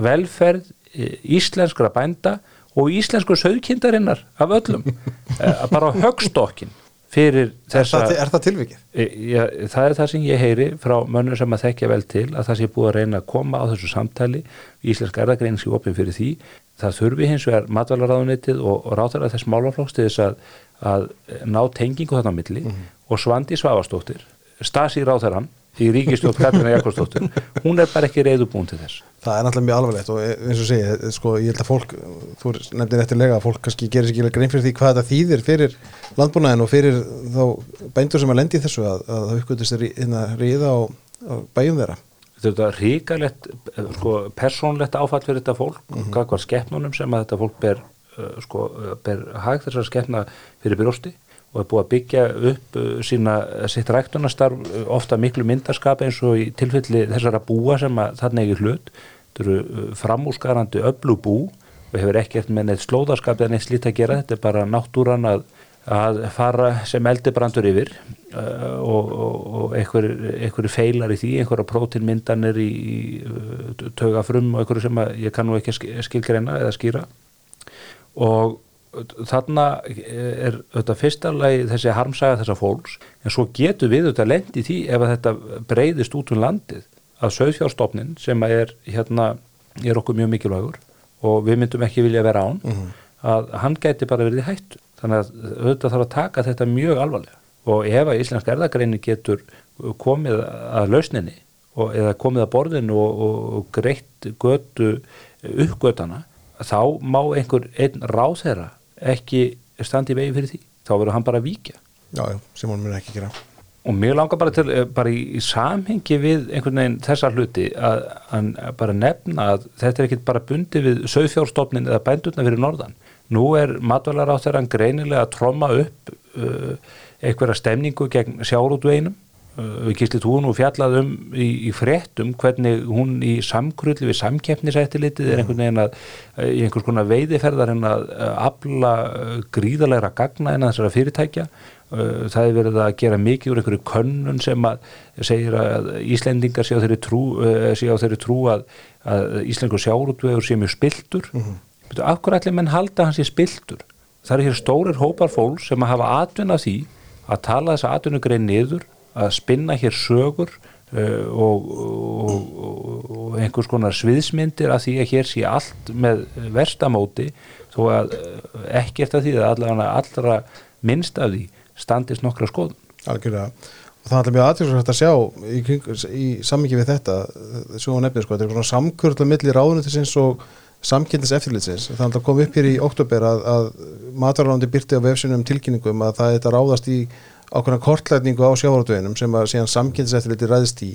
S3: velferð e, íslenskra bænda og íslensku söðkindarinnar af öllum e, bara högstokkin fyrir þessa
S1: Er það, er það tilvikið?
S3: Já, það er það sem ég heyri frá mönnum sem að þekkja vel til að það sé búið að reyna að koma á þessu samtali íslenska erðagreininski opin fyrir því það þurfi hins vegar matvælaráðunitið og, og ráðara þess málaflóks til þess að, að ná tengingu þarna milli
S1: Mhm.
S3: og Svandi Svavastóttir Stasi ráðarann í ríkistjótt Katrina Jakobsdóttir hún er bara ekki reyðubúin til þess
S1: Það er náttúrulega mjög alvarlegt og eins og segi, sko, ég held að fólk, þú nefndir eftirlega að fólk kannski gerir sér ekki grein fyrir því hvað þetta þýðir fyrir landbúnaðin og fyrir þá bændur sem að lendi þessu að, að það uppgötist er hérna ríða á, á bæjum þeirra.
S3: Þetta er ríkalegt, sko, persónlegt áfall fyrir þetta fólk, mm -hmm. hvað var skeppnunum sem að þetta fólk ber, uh, sko, ber hag þessar skeppna fyrir brjósti og er búið að byggja upp sína, sitt ræktunastarf ofta miklu myndarskap eins og í tilfelli þessara búa sem að þarna ekki hlut þetta eru framúsgarandi öllu bú og hefur ekkert með neitt slóðarskap eða neitt slít að gera, þetta er bara náttúran að, að fara sem eldibrandur yfir uh, og, og, einhverju feilar í því, einhverja prótinmyndanir í, í uh, tögafrum og einhverju sem ég kannu ekki skilgreina eða skýra og þarna er þetta fyrsta lagi þessi harmsaga þessa fólks en svo getur við þetta lendi því ef þetta breyðist út um landið að söðfjárstofnin sem er hérna er okkur mjög mikilvægur og við myndum ekki vilja vera án mm -hmm. að hann gæti bara verið hættu þannig að auðvitað þarf að taka þetta mjög alvarlega. Og ef að Íslensk erðagreini getur komið að lausninni og, eða komið að borðinu og, og, og greitt götu uppgötana þá má einhver einn ráð þeirra ekki standi í vegi fyrir því. Þá verður hann bara að víkja.
S1: Já, já, sem hún mun ekki gera.
S3: Og mér langar bara til eh, bara í, í samhengi við einhvern veginn þessa hluti að, að bara nefna að þetta er ekkit bara bundi við sögfjárstofnin eða bændurna fyrir norðan nú er matvælar á þeirra greinilega að tromma upp uh, einhverja stemningu gegn sjárútveginum uh, við kýrslit hún og fjallað um í, í fréttum hvernig hún í samkrulli við samkeppnisættilitið er einhvern veginn að í einhvers konar veiðiferðar en að afla gríðalegra gagna en að þessara fyrirtækja. Uh, það er verið að gera mikið úr einhverju könnun sem að segir að Íslendingar sé á þeirri trú, uh, sé á þeirri trú að, að Íslengur sjárútvegur sé mjög spiltur mm -hmm. af hverju ætli menn halda hans sé spiltur það er hér stórir hópar fólk sem að hafa atvinna því að tala þessa atvinnugrein niður að spinna hér sögur uh, og, og, og einhvers konar sviðsmyndir að því að hér sé allt með verstamóti þó að ekkert að því að allra minnst af því standist nokkra skoðun.
S1: Algjörlega og það er mjög aðtjóðsvægt að sjá í, í sammyggi við þetta svo nefnir sko, þetta er svona samkvörðla millir ráðunitisins og samkynnis eftirlitsins er alltaf komið upp hér í oktober að, að matvaralandi byrti á vefsunum tilkynningum að það þetta ráðast í ákveðna kortlætningu á sjávarátveginum sem að síðan samkynnis eftirliti ræðist í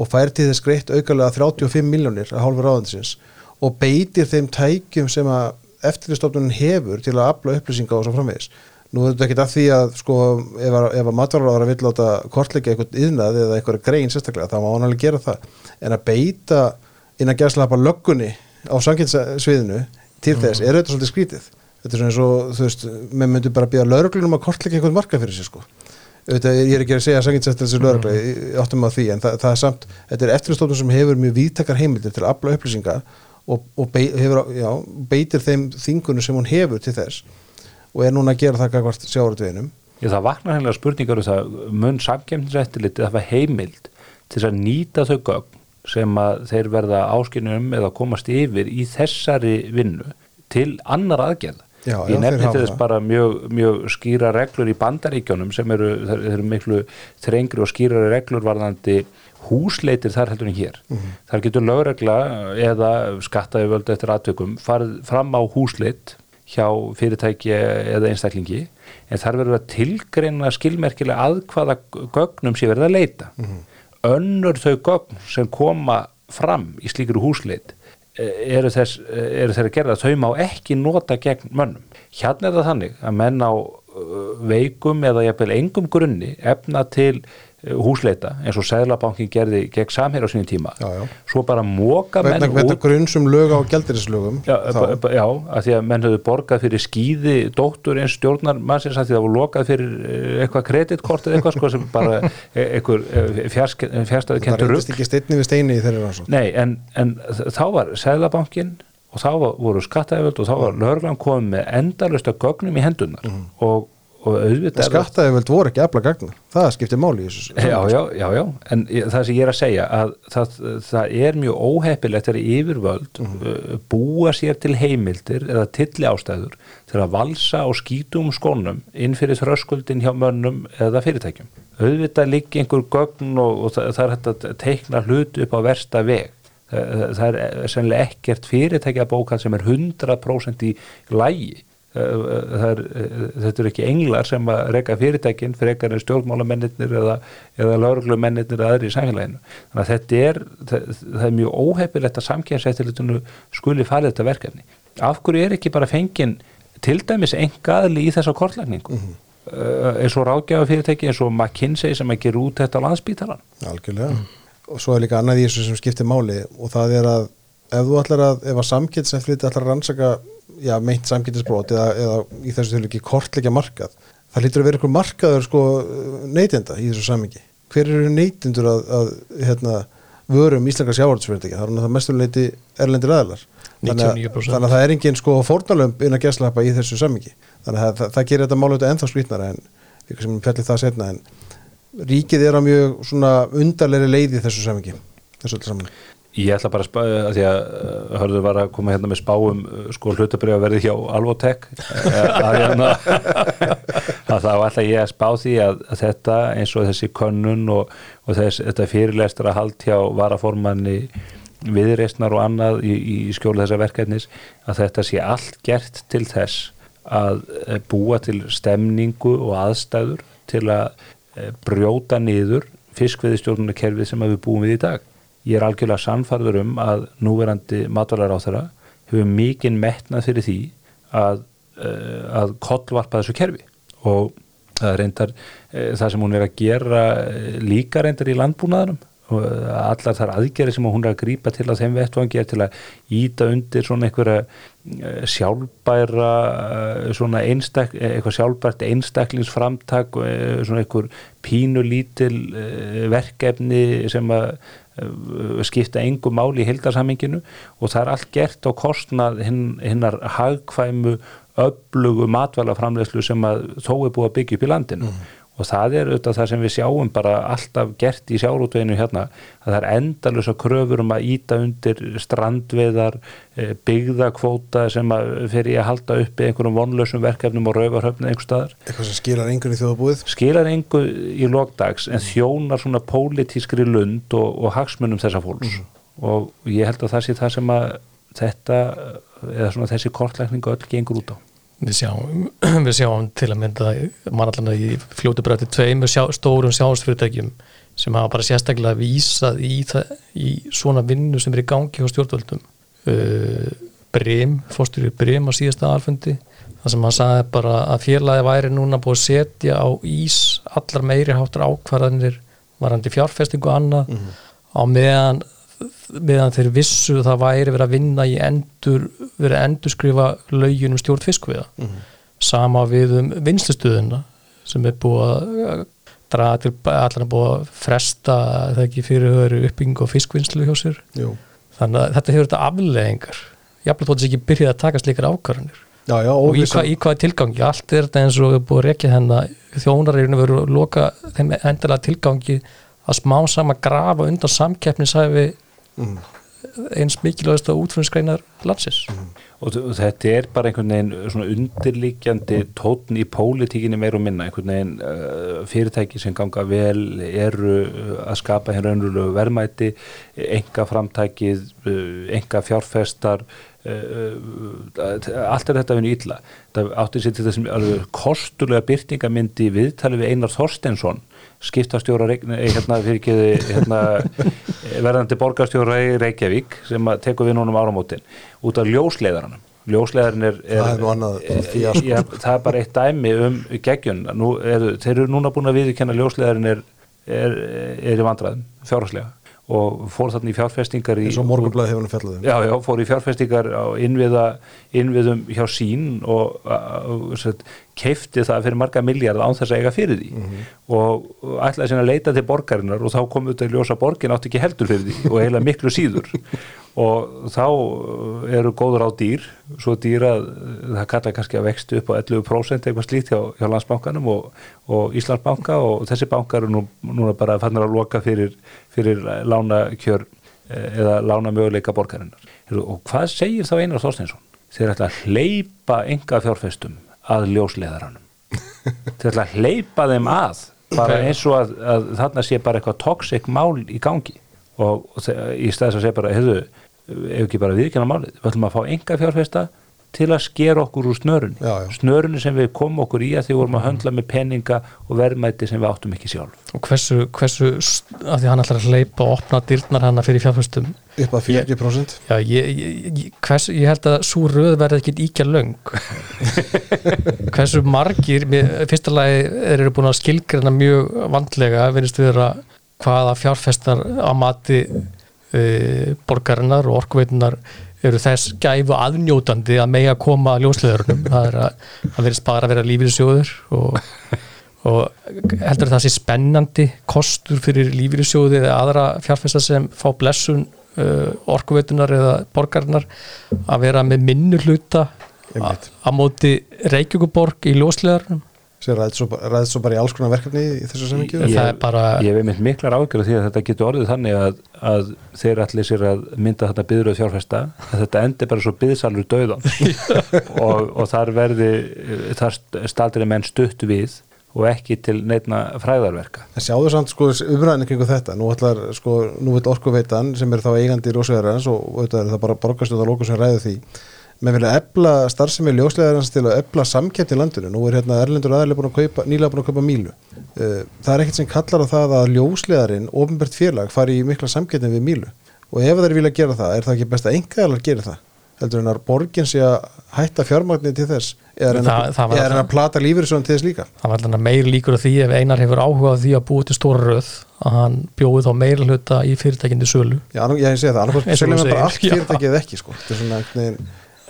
S1: og fær til þess greitt aukalega 35 miljónir að hálfa ráðunitisins og beitir þeim tækjum sem að eftirlistofnunum hefur til að afla upplýsinga og svo framvegis. Nú er þetta ekkit af því að sko ef að, að matvarláðara vil láta kortleika eitthvað yðnað eða eitthvað grein sérstaklega þá má hann alveg gera það. En að beita inn að gerðslapa löggunni á sanginsviðinu til þess mm. er þetta svolítið skrítið þetta er svona eins og þú veist með myndu bara býða lögreglunum að kortleika eitthvað marka fyrir sig sko Þetta, ég er ekki að segja að sanginsættilins er lögregla mm. áttum að því en það, það er samt þetta er eftirstofnum sem hefur mjög vítakar heimildir til að afla upplýsinga og, og be, hefur, já, beitir þeim þingunum sem hún hefur til þess og er núna að gera það kakvart sjáurutveginum
S3: Það vaknar hennilega spurningar um það mun samkemnisrættiliti að það heimild til að nýta þau gögn sem að þeir verða áskynum eða komast yfir í þessari vinnu til annar aðgerða Já, ég nefndi þess bara mjög, mjög skýra reglur í bandaríkjónum sem eru, eru miklu þrengri og skýrari reglur varðandi húsleitir þar heldur en hér mm -hmm. þar getur lögregla eða skattaði völdu eftir atveikum farið fram á húsleit hjá fyrirtæki eða einstaklingi en þar verður að tilgreina skilmerkilega að hvaða gögnum sé verið að leita mm -hmm. Önnur þau gögn sem koma fram í slíkuru húsleit e, eru þess, e, eru þess að gera þau má ekki nota gegn mönnum. Hérna er það þannig að menn á veikum eða jafnvel engum grunni efna til húsleita eins og Sæðlabankin gerði gegn samhér á sínum tíma. Já, já. svo bara móka menn út
S1: Þetta grunnsum lög á gældirinslögum
S3: Já, já að því að menn höfðu borgað fyrir skýði dóttur eins stjórnar mannsins að því að það voru lokað fyrir eh, eitthvað kreditkort eða eitthvað sko sem bara e, eitthvað e, fjárstæði kentur
S1: Það reyndist ekki steinni við steini í þeirri rannsók
S3: Nei, en, en þá var Sæðlabankin og þá voru skattaðjöföld og þá var lögurlega komið með endalust og auðvitað
S1: skattaði vel voru ekki afla gagna. Það skiptir máli í þessu
S3: já, já, já, já, en það sem ég er að segja að það, það er mjög óheppilegt þegar yfirvöld mm -hmm. búa sér til heimildir eða tilli ástæður til að valsa og skýtum skónum inn fyrir þröskuldin hjá mönnum eða fyrirtækjum. Auðvitað liggi einhver gögn og, og það, það er hægt að teikna hlut upp á versta veg. Það, það er sennilega ekkert fyrirtækja bókað sem er 100% í lægi Er, þetta er ekki englar sem að reyka fyrirtækinn fyrir ekkar en stjórnmálamennir eða, eða lauruglumennir eða aðri í samfélaginu. Þannig að þetta er, það, það er mjög óheppilegt að samkjæmsættilitunu skuli farið þetta verkefni. Af hverju er ekki bara fengin til dæmis enga aðli í þessa kortlækningu mm -hmm. eins og ráðgjáða fyrirtæki eins og McKinsey sem að gera út þetta á landsbítalan
S1: Algjörlega. Mm. og svo er líka annað í þessu sem skiptir máli og það er að ef þú ætlar að, ef að samkjæmsættiliti ætlar að rannsaka já, meint samkynnsbrót eða, eða í þessu ekki kortleika markað. Það lítur að vera einhver markaður sko neytenda í þessu samingi hver eru neytendur að, að hérna, vörum íslenska sjávardsfyrirtæki það er það mestuleiti erlendir aðlar þannig, þannig að það er engin sko fórnalömp inn að geslapa í þessu samingi þannig að það, það gerir þetta þetta ennþá skrítnara en við sem fjallir það setna en ríkið er á mjög undarleiri leiði þessu samingi þessu öllu saman
S3: Ég ætla bara að spá að því að uh, hörður var að koma hérna með spáum uh, sko hlutabrið að verði hjá Alvotek eh, að, hérna, að þá ætla ég að spá því að, að þetta eins og þessi könnun og, og þess, þetta fyrirlestur að hald hjá varaformanni viðreistnar og annað í, í skjólu þessa verkefnis að þetta sé allt gert til þess að eh, búa til stemningu og aðstæður til að eh, brjóta niður fiskveðistjórnarkerfið sem við búum við í dag. Ég er algjörlega sannfarður um að núverandi matvalar á þeirra hefur mikinn metnað fyrir því að, uh, að kollvarpa þessu kerfi. Og það reyndar uh, það sem hún er að gera uh, líka reyndar í landbúnaðanum og allar þar aðgerri sem hún er að grípa til að þeim vettvangi er til að íta undir svona einhverja sjálfbæra svona einstak, eitthvað sjálfbært einstaklingsframtak svona einhver pínulítil verkefni sem að skipta engum máli í hildarsaminginu og það er allt gert á kostnað hinnar hagkvæmu öflugu matvælaframlegslu sem að þó er búið að byggja upp í landinu mm. Og það er auðvitað það sem við sjáum bara alltaf gert í sjálfútveginu hérna að það er endalus að kröfur um að íta undir strandveðar byggðakvóta sem að fyrir að halda uppi einhverjum vonlausum verkefnum og rauvarhöfni einhver staðar.
S1: Eitthvað sem skilar engun í þjóðabúið?
S3: Skilar engun í lokdags en þjónar svona pólitískri lund og, og hagsmunum þessa fólks mm. og ég held að það sé það sem að þetta eða svona þessi kortlækningu öll gengur út á.
S2: Við sjáum, við sjáum til að mynda mannallarna í fljóti brætti tveim sjá, stórum sjástfyrirtækjum sem hafa bara sérstaklega vísað í, það, í svona vinnu sem er í gangi á stjórnvöldum uh, Brim, fórstur í Brim á síðasta alfundi þar sem hann sagði bara að félagi væri núna búið að setja á ís allar meiri háttur ákvarðanir varandi fjárfestingu annað mm -hmm. á meðan meðan þeir vissu það væri verið að vinna í endur, verið að endurskrifa lögjunum stjórn fiskviða mm -hmm. sama við um vinslustuðuna sem er búið að draga til allar að búið að fresta það ekki fyrirhöru uppbygging og fiskvinnslu hjá sér. Jú. þannig að þetta hefur þetta afleðingar jafnveg þótt þess ekki byrjið að taka slikar ákvarðanir.
S1: Já, já,
S2: og í, hva, í hvaða tilgangi, allt er þetta eins og við búum að rekja hennar þjónarreirinu veru að loka þeim endalega tilgangi að smá sama grafa undan samkeppnisæfi mm. eins mikilvægast á útfrunnsgreinar landsins mm.
S3: og, og þetta er bara einhvern veginn svona undirlíkjandi tótn í pólitíkinni meir og minna einhvern veginn uh, fyrirtæki sem ganga vel eru uh, að skapa hérna raunverulegu verðmæti enga framtækið, enga fjárfestar uh, uh, allt er þetta vinni ítla það átti sér til þessum kostulega byrtingamindi viðtalið við Einar Þorstensson skiptastjóra eh, hérna, hérna, verðandi borgarstjóra í Reykjavík sem tekur við núna um áramótin út af ljósleðaranum ljósleðarin er, er,
S1: það, er annað,
S3: er ja, það er bara eitt dæmi um geggjun. Nú, þeir eru núna búin að viðkjanna ljósleðarin er í vandræðum fjárháslega og fór þarna í fjárfestingar
S1: eins og morgunblæði hefur hann fjallaðum
S3: já, já, fór í fjárfestingar á innviða, innviðum hjá sín og, keifti það fyrir marga miljard án þess að eiga fyrir því. Mm -hmm. og ætlaði sinna að leita til borgarinnar og þá kom auðvitað í ljósa borgin átti ekki heldur fyrir því og eiginlega miklu síður. Og þá eru góður á dýr svo dýr að það kalla kannski að vextu upp á 11% eitthvað slíkt hjá, hjá landsbankanum og, og Íslandsbanka og þessi bankar eru nú, núna bara fannir að loka fyrir, fyrir lána kjör eh, eða lána möguleika borgarinnar og hvað segir þá Einar Þorsteinsson? Þeir ætla að hleypa enga fjárfestum að ljósleðaranum þeir ætla að hleypa þeim að bara eins og að, að þarna sé bara eitthvað toxic mál í gangi. Og, og í staðis að segja bara, hefðu, ef ekki bara viðkjöna málið, við ætlum að fá enga fjárfesta til að skera okkur úr snörunni. Já, já. snörunni sem við komum okkur í að því vorum að höndla með peninga og verðmæti sem við áttum ekki sjálf.
S2: Og hversu, hversu að því hann ætlar að hleypa og opna dyrnar hann fyrir fjárfestum?
S1: Upp að 40%
S2: já, ég, ég, hversu, ég held að svo röð verði ekki íkja löng. Hversu margir fyrsta lagi eru búin að skilgrana mjög vandlega, finnst við að hvaða fjárfestar á mati e, borgarinnar og orkuveitunar eru þess gæfu aðnjótandi að mega koma ljósleðurnum það að það verðist bara að vera lífyrirsjóður og, og heldur það sé spennandi kostur fyrir lífyrirsjóði eða aðra fjárfestar sem fá blessun uh, orkuveitunar eða borgarinnar að vera með minnu hluta að móti Reykjavíkuborg í ljósleðurnum
S1: sem ræðist svo bara í alls konar verkefni í þessu semmingu
S3: ég, bara... ég hef mynd miklar ágjörð því að þetta getur orðið þannig að, að þeir allir sér að mynda þetta byður og þjárfesta að þetta endur bara svo byðsalur döðan og, og þar verði þar staldir menn stutt við og ekki til neitna fræðarverka.
S1: En sjáðu samt sko umræðinu kring þetta. Nú ætlar sko, nú vil orkuveitan sem er þá eigandi í Rósvegarans og, og þetta er það bara borgastuða lóku sem ræði því með vilja ebla starfsemi ljóslegarans til að ebla samkeppni í landinu. Nú er hérna Erlendur aðalega búin að kaupa nýlega búin að kaupa Mílu. Uh, það er ekkert sem kallar á það að ljóslegarin ofinbært félag fari í mikla samkeppni við Mílu. Og ef þeir vilja gera það er það ekki best að engaðalar gera það? Heldur en að borgin sé að hætta fjármagnir til þess eða
S2: alltaf-
S1: að plata lífyrirsjóðan til þess líka?
S2: Það var alltaf meir líkur á því ef einar hefur áhugað því að búið til stóra röð að hann bjóði þá meira hluta í fyrirtækindi sölu.
S1: Já, ég segi það, annars seljum við bara allt fyrirtækið ekki sko. þetta er svona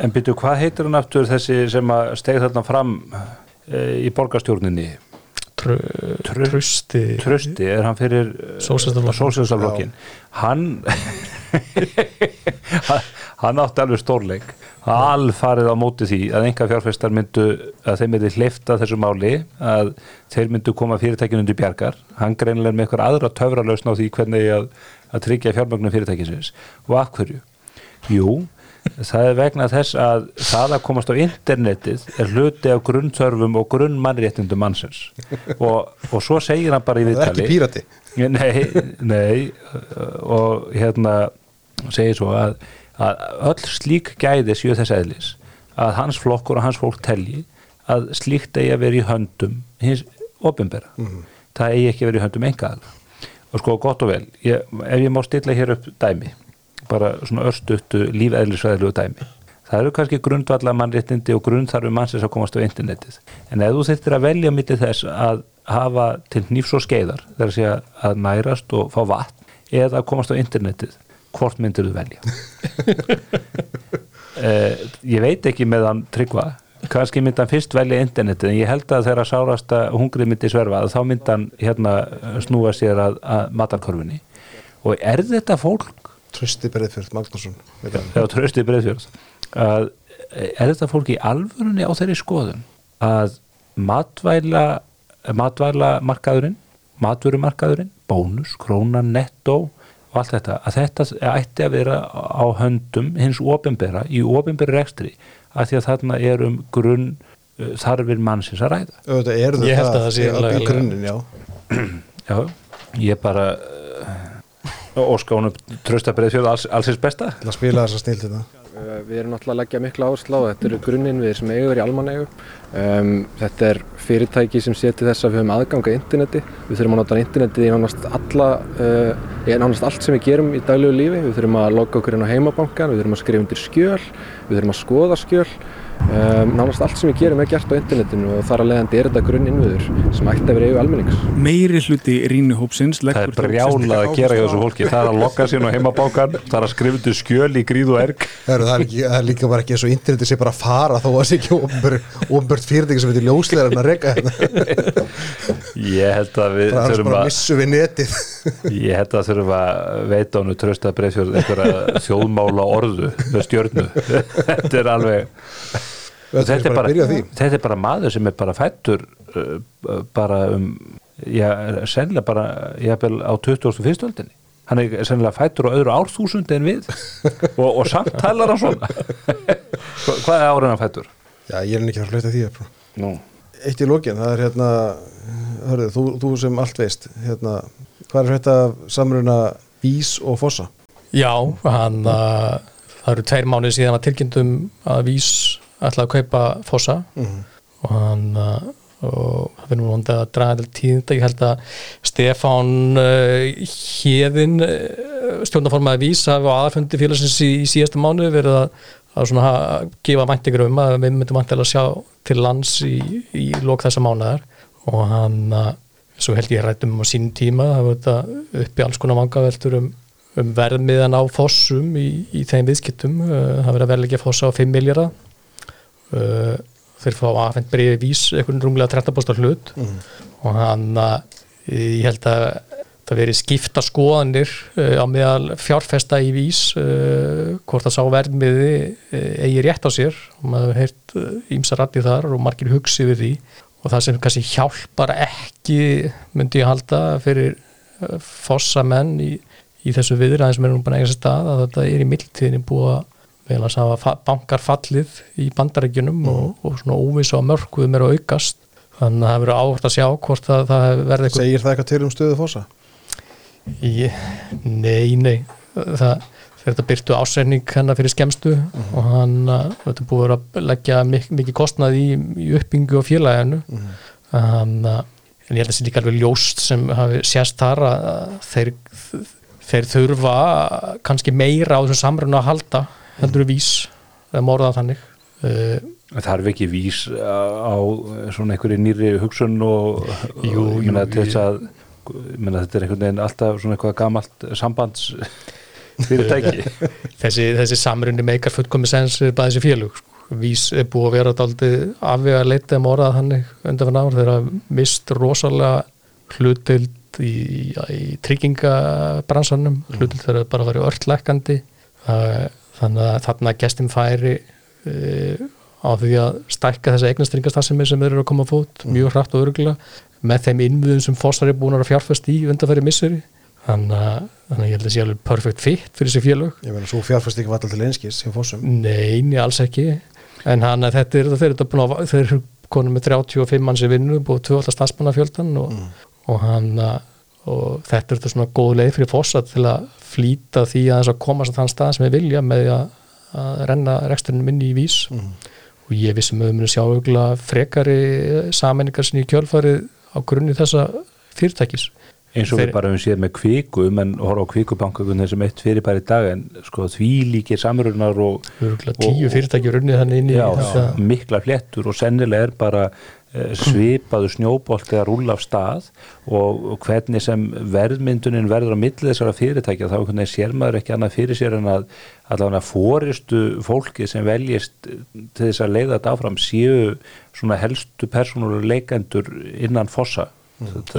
S3: En byrju, hvað heitir hann aftur þessi sem að steg þarna fram e, í borgarstjórninni?
S2: Tru,
S3: Tru-
S2: trusti
S3: Trösti, er hann fyrir
S2: Sósíalistaflokkinn.
S3: Sósíalistaflokkin Hann hann átti alveg stórleik alfarið á móti því að enga fjárfestar myndu að þeim myndi hlifta þessu máli að þeir myndu koma fyrirtækinu undir bjargar hann greinilega með eitthvað aðra töfralausn á því hvernig að, að tryggja fjármögnum fyrirtækisins og af hverju? Jú, það er vegna þess að það að komast á internetið er hluti af grunnþörfum og grunnmannréttindum mannsins. Og, og svo segir hann bara í
S1: það er ekki
S3: viðtali
S1: pírati.
S3: Nei, nei og hérna segir svo að, að öll slík gæði séu þess eðlis að hans flokkur og hans fólk telji að slíkt eigi að vera í höndum hins ofinbera það eigi ekki að vera í höndum engaðal og sko gott og vel, ég, ef ég má stilla hér upp dæmi bara svona örstuttu lífeðlisvæðilegu dæmi. Það eru kannski grundvalla mannréttindi og grundþarfi mannsins að komast á internetið. En ef þú þurftir að velja millir þess að hafa til nýfs og skeiðar þar að segja að nærast og fá vatn eða að komast á internetið hvort myndir þú velja? Eh, ég veit ekki með hann tryggva. Kannski myndi hann fyrst velja internetið en ég held að þegar sárasta hungrið myndi sverfa þá myndi hann hérna snúa sér að, að matarkorfunni og er þetta fólk
S1: Trösti Breiðfjörð Magnússon.
S3: Þegar trösti breyðfjörð að er þetta fólk í alvörunni á þeirri skoðun að matvæla matvæla markaðurinn matvörumarkaðurinn, bónus, krónan, netto og allt þetta, að þetta ætti að vera á höndum hins ofinbera í ofinberi rekstri að því að þarna er um grunn uh, þarfir mannsins að ræða?
S2: Að það sé
S1: í grunninn, já.
S3: Já, ég bara uh, óska honum trösta breyðfjörð alls, allsins besta.
S1: Til að spila þessa snill þetta
S4: Uh, Við erum náttúrulega að leggja mikla áherslu á þetta eru grunninviðir sem eiga verið í almanegu um, þetta er fyrirtæki sem seti þess að við höfum aðgang að interneti. Við þurfum að nota internetið í nánast alla uh, í nánast allt sem við gerum í daglegu lífi. Við þurfum að logga okkur inn á heimabankan við þurfum að skrifa undir skjöl við þurfum að skoða skjöl um, nánast allt sem við gerum er gert á internetinu og þar að leiðandi er þetta grunninviður sem ætti að vera eigu almennings.
S5: Meiri hluti rýnuhópsins
S3: Það er brjálað að gera hjá þessu fólki. Það er að lokka sér á heimabákan Það er að undir skjöl í gríð og erg.
S1: Heru, það, er ekki, það er líka bara ekki eins og interneti sé bara að fara þó að það sé ekki ofnbört fyrirtæki sem heitir ljóslegar en að reyka hérna.
S3: Ég held að við
S1: það er bara
S3: að
S1: missu við netið.
S3: Ég held að þurfum að veita honum trösta breyðfjörð Þetta er
S1: er bara
S3: þetta er bara maður sem er bara fættur uh, bara um já, sennilega bara jafnvel á 21. öldinni hann er sennilega fættur á öðru árþúsundi en við og, og samt talar hann svona Hva- hvað er árið hann fættur?
S1: Já, ég er ekki að flöta því.
S3: Nú.
S1: Eitt í lokin, það er hérna hörðu, þú, þú sem allt veist hérna, hvað er þetta samruna Vís og Fossa?
S2: Já, hann uh, það eru tveir mánuði síðan að tilkynntum að Vís ætlaði að kaupa Fossa.
S1: Mhm.
S2: og hann uh, og það finnum við að draga til tíðinda. Ég held að Stefán uh, Hjeðin uh, stjórnaformaði Vís hafi á aðfundi félagsins í, í síðastu mánuði verið að, að svona ha- gefa væntingur um að við myndum vantilega að sjá til lands í, í lók þessa mánuðar og hann uh, svo held ég rættum á sín tíma það var þetta uppi alls konar vangaveltur um, um verðmiðan á fossum í, í þeim viðskiptum. Uh, það verið að verðleggja fossa á 5 miljara uh, þeir fá aðfend breiði vís einhvern rúmlega 13 bóstar hlut. Og hann að ég held að það verið skipta skoðanir uh, á meðal fjárfesta í vís uh, hvort það sá verðmiði eigi rétt á sér. Og maður hefur heyrt ímsa rætti þar og margir hugsi við því. Og það sem kannski hjálpar ekki myndi ég halda fyrir uh, fossa menn í, í þessu viðræðin sem er nú eiga sér stað að þetta er í mildtíðinni búið að vel að hafa fa- bankar fallið í bandarækjunum og, og svona óviss á mörkuðum er að aukast. Þannig að það verður áhvert að sjá hvort að það verði eitthvað
S1: Segir það eitthvað til um stöðu Fossa?
S2: Ég, nei, nei. Það, þetta byrtu ásreining hennar fyrir skemstu og hann uh, þetta búið að leggja mik mikið kostnað í, í uppbyggingu og félaginu. Um, uh, en ég held að það sé líka alveg ljóst sem hafi sést þar að þeir, þeir þurfa kannski meira á þessum samrunu að halda heldur við vís eða morðað þannig? Uh,
S3: Það er ekki vís á svona einhverju nýri hugsun og,
S2: Jú,
S3: ég
S2: jú,
S3: til þess að ég meina þetta er einhvern veginn alltaf svona eitthvað gamalt sambands fyrirtæki.
S2: Þessi, þessi samrunni meikar fullkomi sens við bæði þessi félug sko. Vís er búið að vera dálítið afvega leitið um orðað þannig undan ár. Þeir hafa mist rosalega hlutild í, í tryggingabransanum. Hlutild þeir bara verið örtlekkandi þannig að þarna gestum færi uh, á því að stækka þessa eignastringastarfsemi sem eru að koma á fót mjög hratt og örgulega með þeim innviðum sem Fossar er búin að fjárfæst í undanfæri misseri. Þannig að, þannig að ég held að sé alveg perfect fit fyrir þessi félög.
S1: Ég meina, svo fjárfæst ekki vallal til einskis hjá Fossum.
S2: Nei, nei, alls ekki. En hann að þetta er þeir eru búin að þeir eru konum með 35 manns í vinnu búið tvöfaldar stafsmannafjöldan og, og hann að og þetta er þetta svona góð leið fyrir Fossa til að flýta því að þess að komast að þann stað sem við vilja með að, að renna reksturinn minni í vís. Og ég vissum að við munum sjá augla frekari sammenningar sinni í kjölfarið á grunni þessa fyrirtækis.
S3: Eins og
S2: Þeir-
S3: við bara við séð með kviku menn horfa á kvikubankakunni sem eitt fyrirbæri í dag en sko því líkir samrunar og
S2: Örugglega tíu fyrirtæki runnið þannig inn í
S3: já, mikla fléttur og sennilega er bara eh, svipaðu snjóbolt eða rúla af stað og, hvernig sem verðmyndunin verður á milli þessara fyrirtækja þá sér maður ekki annað fyrir sér en að allavega fóristu fólki sem veljist til þess að leiða þetta áfram séu svona helstu persónulega leikendur innan fossa.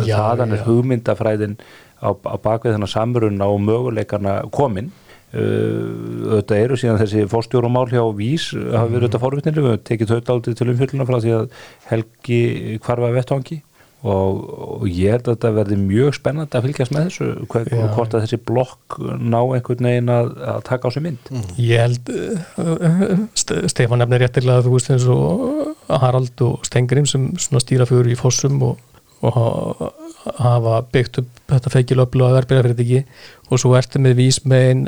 S2: Já,
S3: þaðan er hugmyndafræðin á, á bakvið þennan samrunna og möguleikarna komin. Uh, auðvitað eru síðan þessi fórstjórumál hjá Vís hafa verið auðvitað forvitnileg. Við tekið þau aldrei til umfylluna frá því að Helgi hvarfa vettvangi. Og, og ég held að þetta verði mjög spennandi að fylgjast með þessu hver,
S2: Já.
S3: hvort að þessi blokk ná einhvern veginn að, að taka á sig mynd.
S2: Ég held uh, Ste- Stefán nefnir réttilega að þú veist eins og Harald og Stengrim sem stýra fyrir í fossum og, og ha- hafa byggt upp þetta feikilöflu að verðbyrja fyrir þetta ekki. Og svo ertu með vís með einn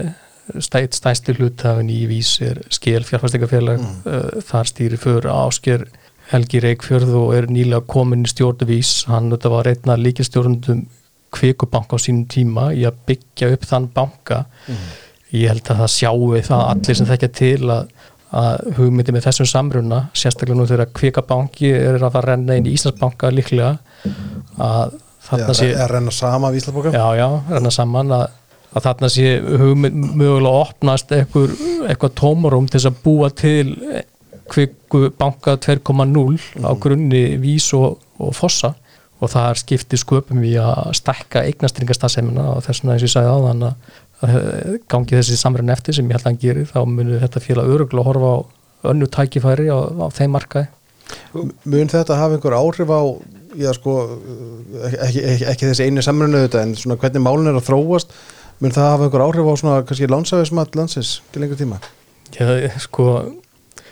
S2: stætt stæsti hluthafin í vís er skil fjárfæstingafélag mm. þar stýri fyrir ásker Helgi Reykjörð og er nýlega komin í stjórnu vís, hann þetta var einna líkistjórnundum kvikubanka á sínum tíma í að byggja upp þann banka. Ég held að það sjáu það allir sem þekkja til að, að hugmyndi með þessum samruna sérstaklega nú þegar kvikabanki er að fara að renna inn í Íslandsbanka líklega að þarna sé
S1: Eða renna sama af Íslandboka
S2: já, já, renna saman að, að þarna sé hugmynd mögulega opnast eitthvað, eitthvað tómarum til að búa til kviku banka 2.0 á grunni vís og, og fossa. Og það er skipti sköpum í að stekka eignastringastasemina og þess vegna eins og ég sagði á þann að, gangi þessi samræn eftir sem ég held að hann gerir þá munir þetta félag öruglega að horfa á önnu tækifæri á, á þeim markaði.
S1: Mun þetta hafa einhver áhrif á já sko ekki, ekki, ekki þessi einu samrunu auðvitað en svona hvernig málun er að þróast mun það hafa einhver áhrif á svona kannski lánsæfismat landsins til lengur tíma?
S2: Já, sko,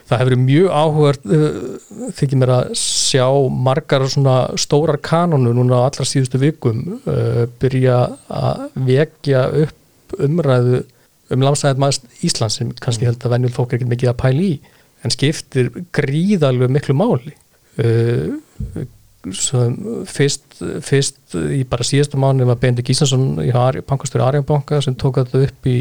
S2: það hefur verið mjög áhugað uh, þykir mér að sjá margar svona stórar kanonu núna á allra síðustu vikum uh, byrja að vekja upp umræðu um landsæðat maður Íslands sem kannski held að venjul fólk er ekki mikið að pæla í en skiptir gríðalegu miklu máli. Uh, fyrst, fyrst í bara síðastu mánu var Bendik Íslandsson í bankastöru Arjónbanka sem tók þetta upp í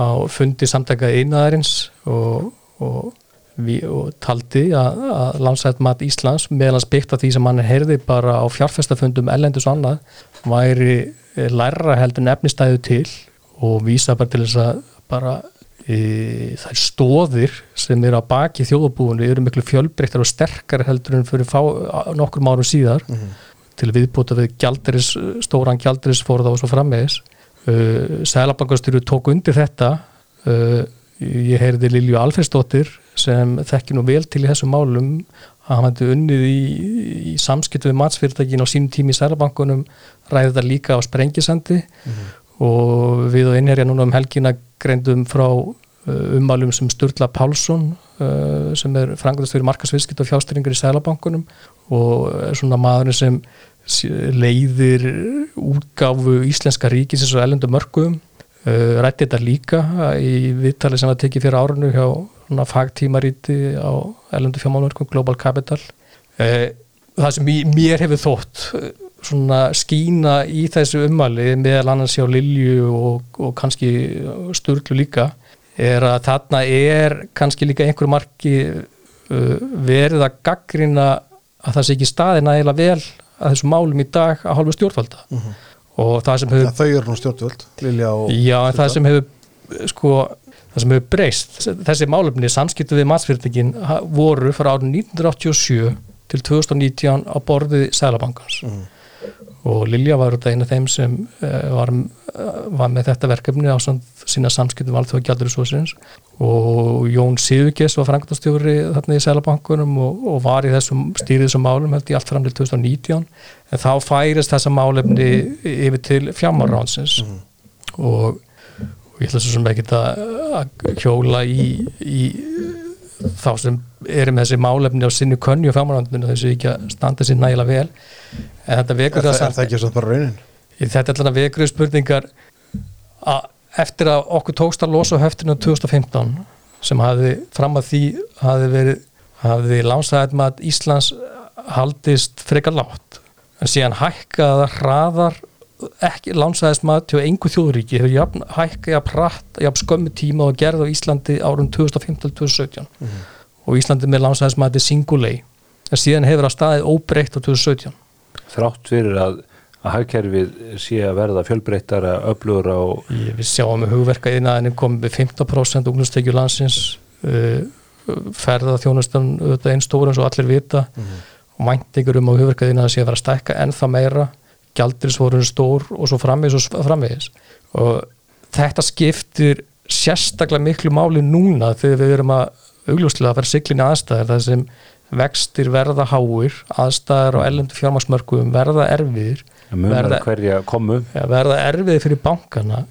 S2: á fundi samtaka einaðarins og, og, og taldi að, að landsætt mat Íslands meðalans byggt af því sem hann heyrði bara á fjárfestafundum ellendus og annað væri lærra heldur nefnistæðu til og vísa bara til þess að bara þær stóðir sem eru á baki þjóðabúinu eru miklu fjölbreyttar og sterkar heldur en fyrir fá, nokkur márum síðar til viðbúta við gjaldiris, stóran gjaldirisforða og svo framvegis. Uh, Sælabankastýru tók undir þetta. Uh, ég heyrði Lilju Alfredsdóttir sem þekki nú vel til í þessum málum að hann hætti unnið í, í samskiptu við matsfyrirtækin á sínum tími í Sælabankunum ræði þetta líka á Sprengisandi og við og innherja núna um helgina greindum frá uh, ummálum sem Sturla Pálsson uh, sem er frangandastöður markasviðskipt og fjárstyringar í Sælabankunum og er svona maðurinn sem leiðir útgáfu íslenska ríkisins og ellendu mörgum uh, rætti þetta líka í viðtali sem var tekið fyrir árunu hjá fagtímaríti á Erlendu fjármálverkum Global Capital. Það sem mér hefur þótt svona skína í þessu ummæli meðal annars hjá Lilju og, og kannski Sturlu líka er að þarna er kannski líka einhver marki uh, verið að gaggrina að það sé ekki staði nægilega vel að þessum málum í dag að hálfu stjórnvalda. Og það sem hefur
S1: þau eru nú stjórnvöld, Lilja og
S2: Já, en það sem hefur sko, það sem hefur breyst þessi málefni samskiptu við matsfyrirtækin ha- voru frá árið 1987 til 2019 á borðið Sælabankans og Lilja var út af einu af þeim sem uh, var, var með þetta verkefni á sína samskiptum alþjóða gjaldurisvosins og Jón Sigurges var frangtastjóri þarna í Sælabankunum og, og var í þessum stýrið þessum málum held ég allt fram til 2019 en þá færist þessa málefni yfir til fjármáránsins og, og ég ætla svo sem ekki að hjóla í, í þá sem eru með þessi málefni á sinni könni og fjármáránsinu þessu ekki að standa sér nægilega vel. En þetta vekur
S1: það,
S2: það
S1: er það raunin?
S2: þetta er alltaf vekur spurningar að eftir að okkur tókst að losa höftinu 2015 sem hafði fram að því hafði verið hafði lánsæðum Íslands haldist frekar látt en síðan hækkaða hraðar ekki lánsæðismat til einhver þjóðuríki hefur jafn, hækkað jafn hratt jafn skömmu tíma og gerð á Íslandi árum 2015-2017 og Íslandi með lánsæðismati singulei en síðan hefur það staðið óbreytt á 2017
S3: þrátt fyrir að, að hagkerfið sé að verða fjölbreyttara, öflugur á
S2: Ég, við sjáum með hugverka innan komið við 15% unglustekju landsins. Uh, ferða þjónustan einn stór eins og allir vita. Og mæntingur um að hugverka innan að sé að vera að stækka ennþá meira gjaldrisvorun stór og svo framvegis og framvegis. Og þetta skiptir sérstaklega miklu máli núna þegar við erum að augljóslega að fara siglinni aðstæðar þar sem vextir verða háir aðstæðar og ellendu fjármaksmörkum verða erfiðir Verða- ja, verða erfiði fyrir bankana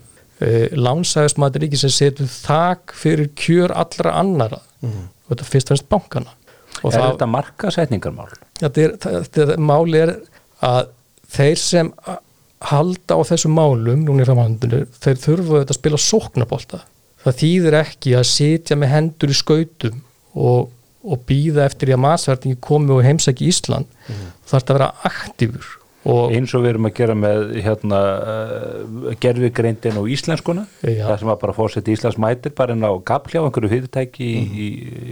S2: uh, lánsæðismæti ríki sem setur þak fyrir kjör allra annara og þetta fyrst og fremst bankana. Og
S3: er
S2: það,
S3: þetta markasetningarmál?
S2: þetta er, máli er að þeir sem halda á þessum málum núna í framhandinu, þeir þurfa auðvitað að spila sóknabólta það þýðir ekki að sitja með hendur í skautum og, og býða eftir að matsvertingi komi og heimsæki Ísland mm. þarf þetta að vera aktífur
S3: eins og við erum að gera með hérna, uh, gerfigreindin og íslenskuna
S2: Já.
S3: það sem var bara fórseti Íslands mætir bara inn á gafli á einhverju fyrirtæki í,
S2: Mhm.
S3: í,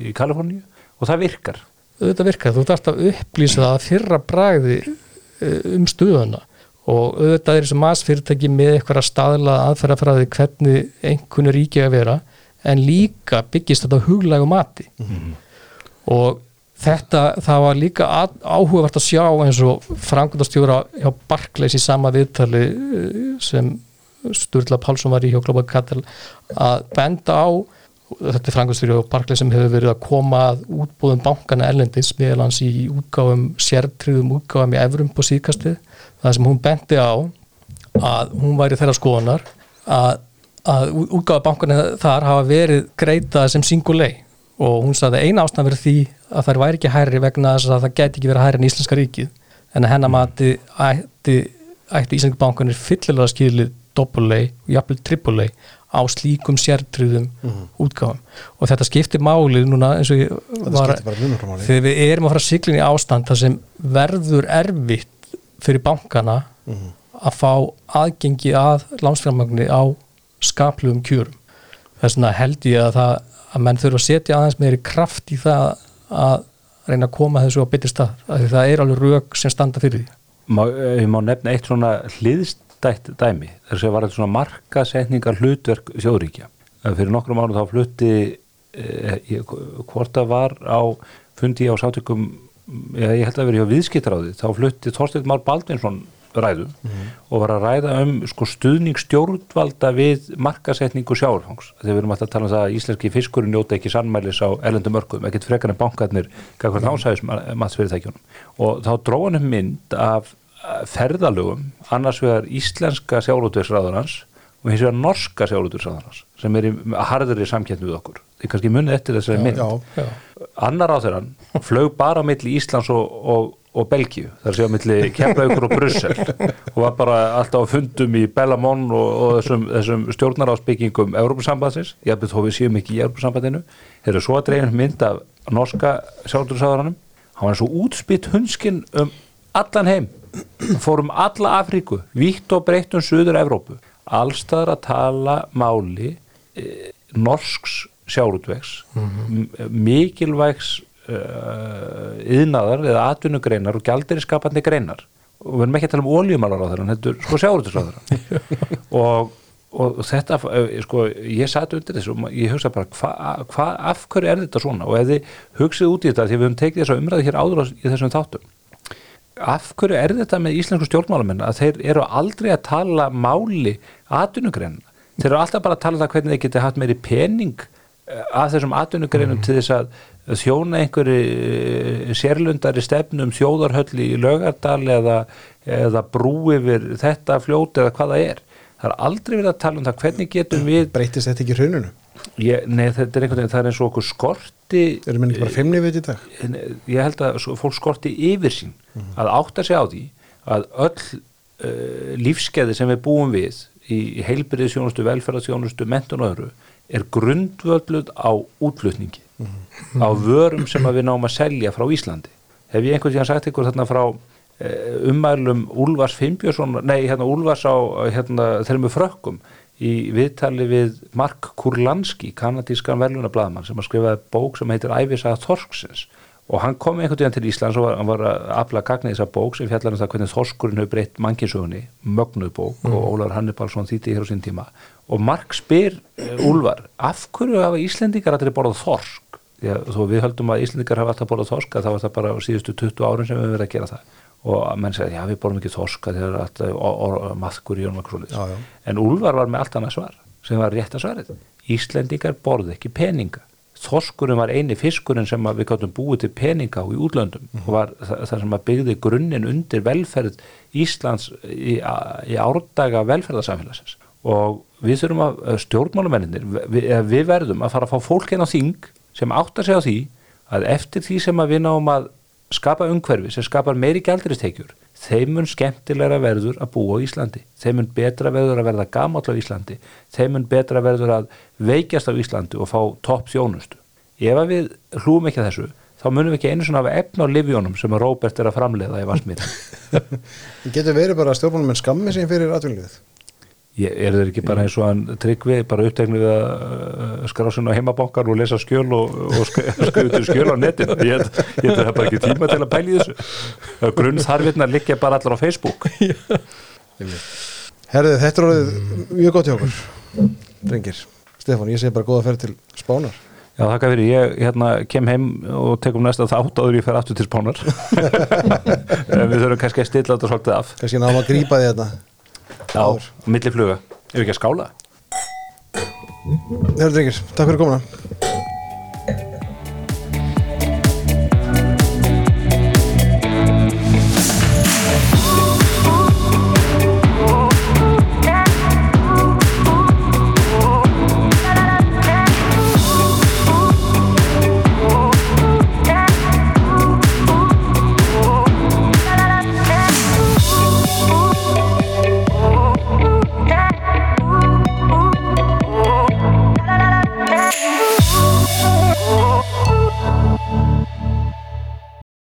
S3: í Kaliforníu og það virkar
S2: auðvitað virkar, þú þarfst að upplýsa það að fyrra bragði eh, um stuðuna og auðvitað er þessu masfyrirtæki með eitthvað að staðla aðferðafræði hvernig einhvern ríki að vera en líka byggist þetta huglægu mati. Og þetta, það var líka áhugavert að sjá eins og frangundastjóra hjá Barclays í sama viðtali eh, sem Sturla Pálsson var í hjá Global Capital að benda á þetta er frangundastjóri hjá Barclays sem hefur verið að koma að útbúðum bankana erlendis meðal hans í útgáfum sértryðum útgáfum í Evrum på síðkastið. Það sem hún bendi á að hún væri þeirra skoðunar að, að útgáfa bankana þar hafa verið greitað sem singulei og hún sagði að eina ástæðan verið því að þær væri ekki hærri vegna þess að það geti ekki verið hærri en Íslenska ríkið. En hennar mati ætti, ætti Íslenska bankanir fyllilega skilið doppulei og jafnvel trippulei á slíkum sértryðum útgáfum. Og þetta skiptir málið núna eins og ég var
S1: skiptir bara mjög máli.
S2: þegar við erum að fara siklinni ástand þar sem verður erfitt fyrir bankana að fá aðgengi að lánsfjármagni á skaplugum kjörum. Þess vegna held ég að, það, að menn þurfa að setja aðeins meiri kraft í það að reyna að koma þessu á betri stað af því það er alveg rauk sem standa fyrir því.
S3: Má, eh, ég má nefna eitt svona hliðstætt dæmi. Þess að var eitthvað svona markasetningar hlutverk þjóðríkja. Eh, fyrir nokkrum árum þá flutti eh, ég, hvort það var á fundi á sátökum ég, ég held að vera hjá viðskiptaráði þá flutti Þorsteinn Már Baldvinsson ræðu og var að ræða um sko, stuðning stjórnvalda við markasetningu sjáurfangs þegar við erum alltaf að tala um það að íslenski fiskurinn njóta ekki sannmælis á erlendum mörgum ekkert frekar en bankarnir kakvar nánsæðismatsfyrirtækjunum og þá dróðan um mynd af eh, ferðalögum annars vegar íslenska sjálfútvegsráðarans og hins vegar norska sjálfútvegsráðarans sem er í harðri samkettni við okkur. Þið kannski munið eftir þessari mynd.
S1: Já,
S2: Já.
S3: annar á þeirran flög bara á milli Íslands og, og, og Belgíu þar séu að milli Keflaugur og Brussel og var bara alltaf á fundum í Bellamon og, og þessum, þessum stjórnarásbyggingum Európusambandsins, ég hafði þó við séum ekki í Európusambandinu, þeir eru svo að dreifin mynd af norska sjálfdursáðaranum hann var svo útspitt hunskinn um allan heim. Fórum alla Afríku, vítt og breytt um Suður Evrópu, allstaðar að tala máli e, norsks sjálfdvegs mikilvægs uh, yðnaðar eða atvinnugreinar og gjaldiri skapandi greinar. Og við erum ekki að tala um óljumálar á þeirra þetta er sko þeirra og, og þetta eh, sko, ég satt undir þessu og ég hugsa bara hva, hva, af hverju er þetta svona? Og ef þið hugsið út í þetta því við höfum tekið þessa umræði hér áður í þessum þáttum af hverju er þetta með íslensku stjórnmálamenn að þeir eru aldrei að tala máli atvinnugreina þeir eru alltaf bara að tala um það hvernig þeir geti haft meiri pening eh, að þessum atvinnugreinum mm. til þess að þjóna einhverju sérlundari stefnum þjóðarhöll í lögardal eða, eða brú yfir þetta fljóti eða hvað það er það er aldrei verið að tala um það hvernig getum við
S1: breytist þetta ekki?
S3: Ég, nei þetta er einhvern veginn, það er eins og okkur skorti
S1: erum við ekki bara fimmni við þetta í dag?
S3: ég held að fólk skorti yfir sín mm. að átta sig á því að öll uh, lífskeiði sem við búum við í heilbyrðisjónustu, velferðarsjónustu, mentun og öðru er grundvöldluð á útlutningi mm. á vörum sem við náum að selja frá Íslandi hef ég einhvern tíðan sagt ykkur þarna frá eh, ummælum Úlfars Fimbjörnsson nei, hérna Úlfars á hérna, þeirra með frökkum í viðtali við Mark Kurlanski kanadískan velunablaðmann sem að skrifaði bók sem heitir Ævisaða Þorsksins. Og hann kom einhvern veginn til Íslands og var, hann var að afla gagna þessar bók sem fjallar um það hvernig Þorskurinn hefur breytt manginsögunni, mögnuð bók mm. og Ólar Hannibalsson þýtti hér á sín tíma. Og Mark spyr Úlfar af hverju hafa Íslendingar allir borðað Þorsk? Já, þó við höldum að Íslandikar hafa alltaf borðað þorska þá var það bara síðustu 20 árum sem við verið að gera það og menn segja, já við borðum ekki þorska þegar alltaf maðkur í honum en Úlvar var með allt annað svar sem var rétt að svarið. Íslandikar borði ekki peninga. Þorskurinn var eini fiskurinn sem við gáttum búið til peninga á í útlöndum mm -hmm. og var það sem að byggði grunninn undir velferð Íslands í, í árdaga velferðarsamfélagsins. Og við þurfum að stjórnmálumenninir við, við verðum að fara að fá fólk hérna á þing sem átt að segja því að eftir því sem að við náum að skapa umhverfi sem skapar meiri gælduristekjur þeim mun skemmtilegra verður að búa á Íslandi. Þeim mun betra verður að verða gamáll á Íslandi. Þeim mun betra verður að veikjast á Íslandi og fá topp þjónustu. Ef við hlúum ekki þessu þá munum við ekki einu svona af efna á livjónum sem að Róbert er að framleiða í Vasmír
S1: Getur verið bara að stjórnmálum en skammi sem fyrir atvinnlið?
S3: Ég, er þeir ekki bara eins og hann tryggvi bara upptegni við að skrá sinna á heimabankar og lesa skjöl og, og skrifa skjöl á netin ég er bara ekki tíma til að pæli þessu. Grunnþarfinnar liggja bara allar á Facebook.
S1: Herðu þetta er orðið mjög gott hjá okkur drengir, Stefán ég segi bara góða ferð til Spánar.
S3: Já þakka fyrir, ég hérna, kem heim og tekum næsta þátt áður ég fer aftur til Spánar. Við þurfum kannski að stilla þetta svolítið af.
S1: Kannski náðum að grípa því þetta
S3: Já, millifluga, ef ekki að skála?
S1: Hörðu drengir, takk fyrir komuna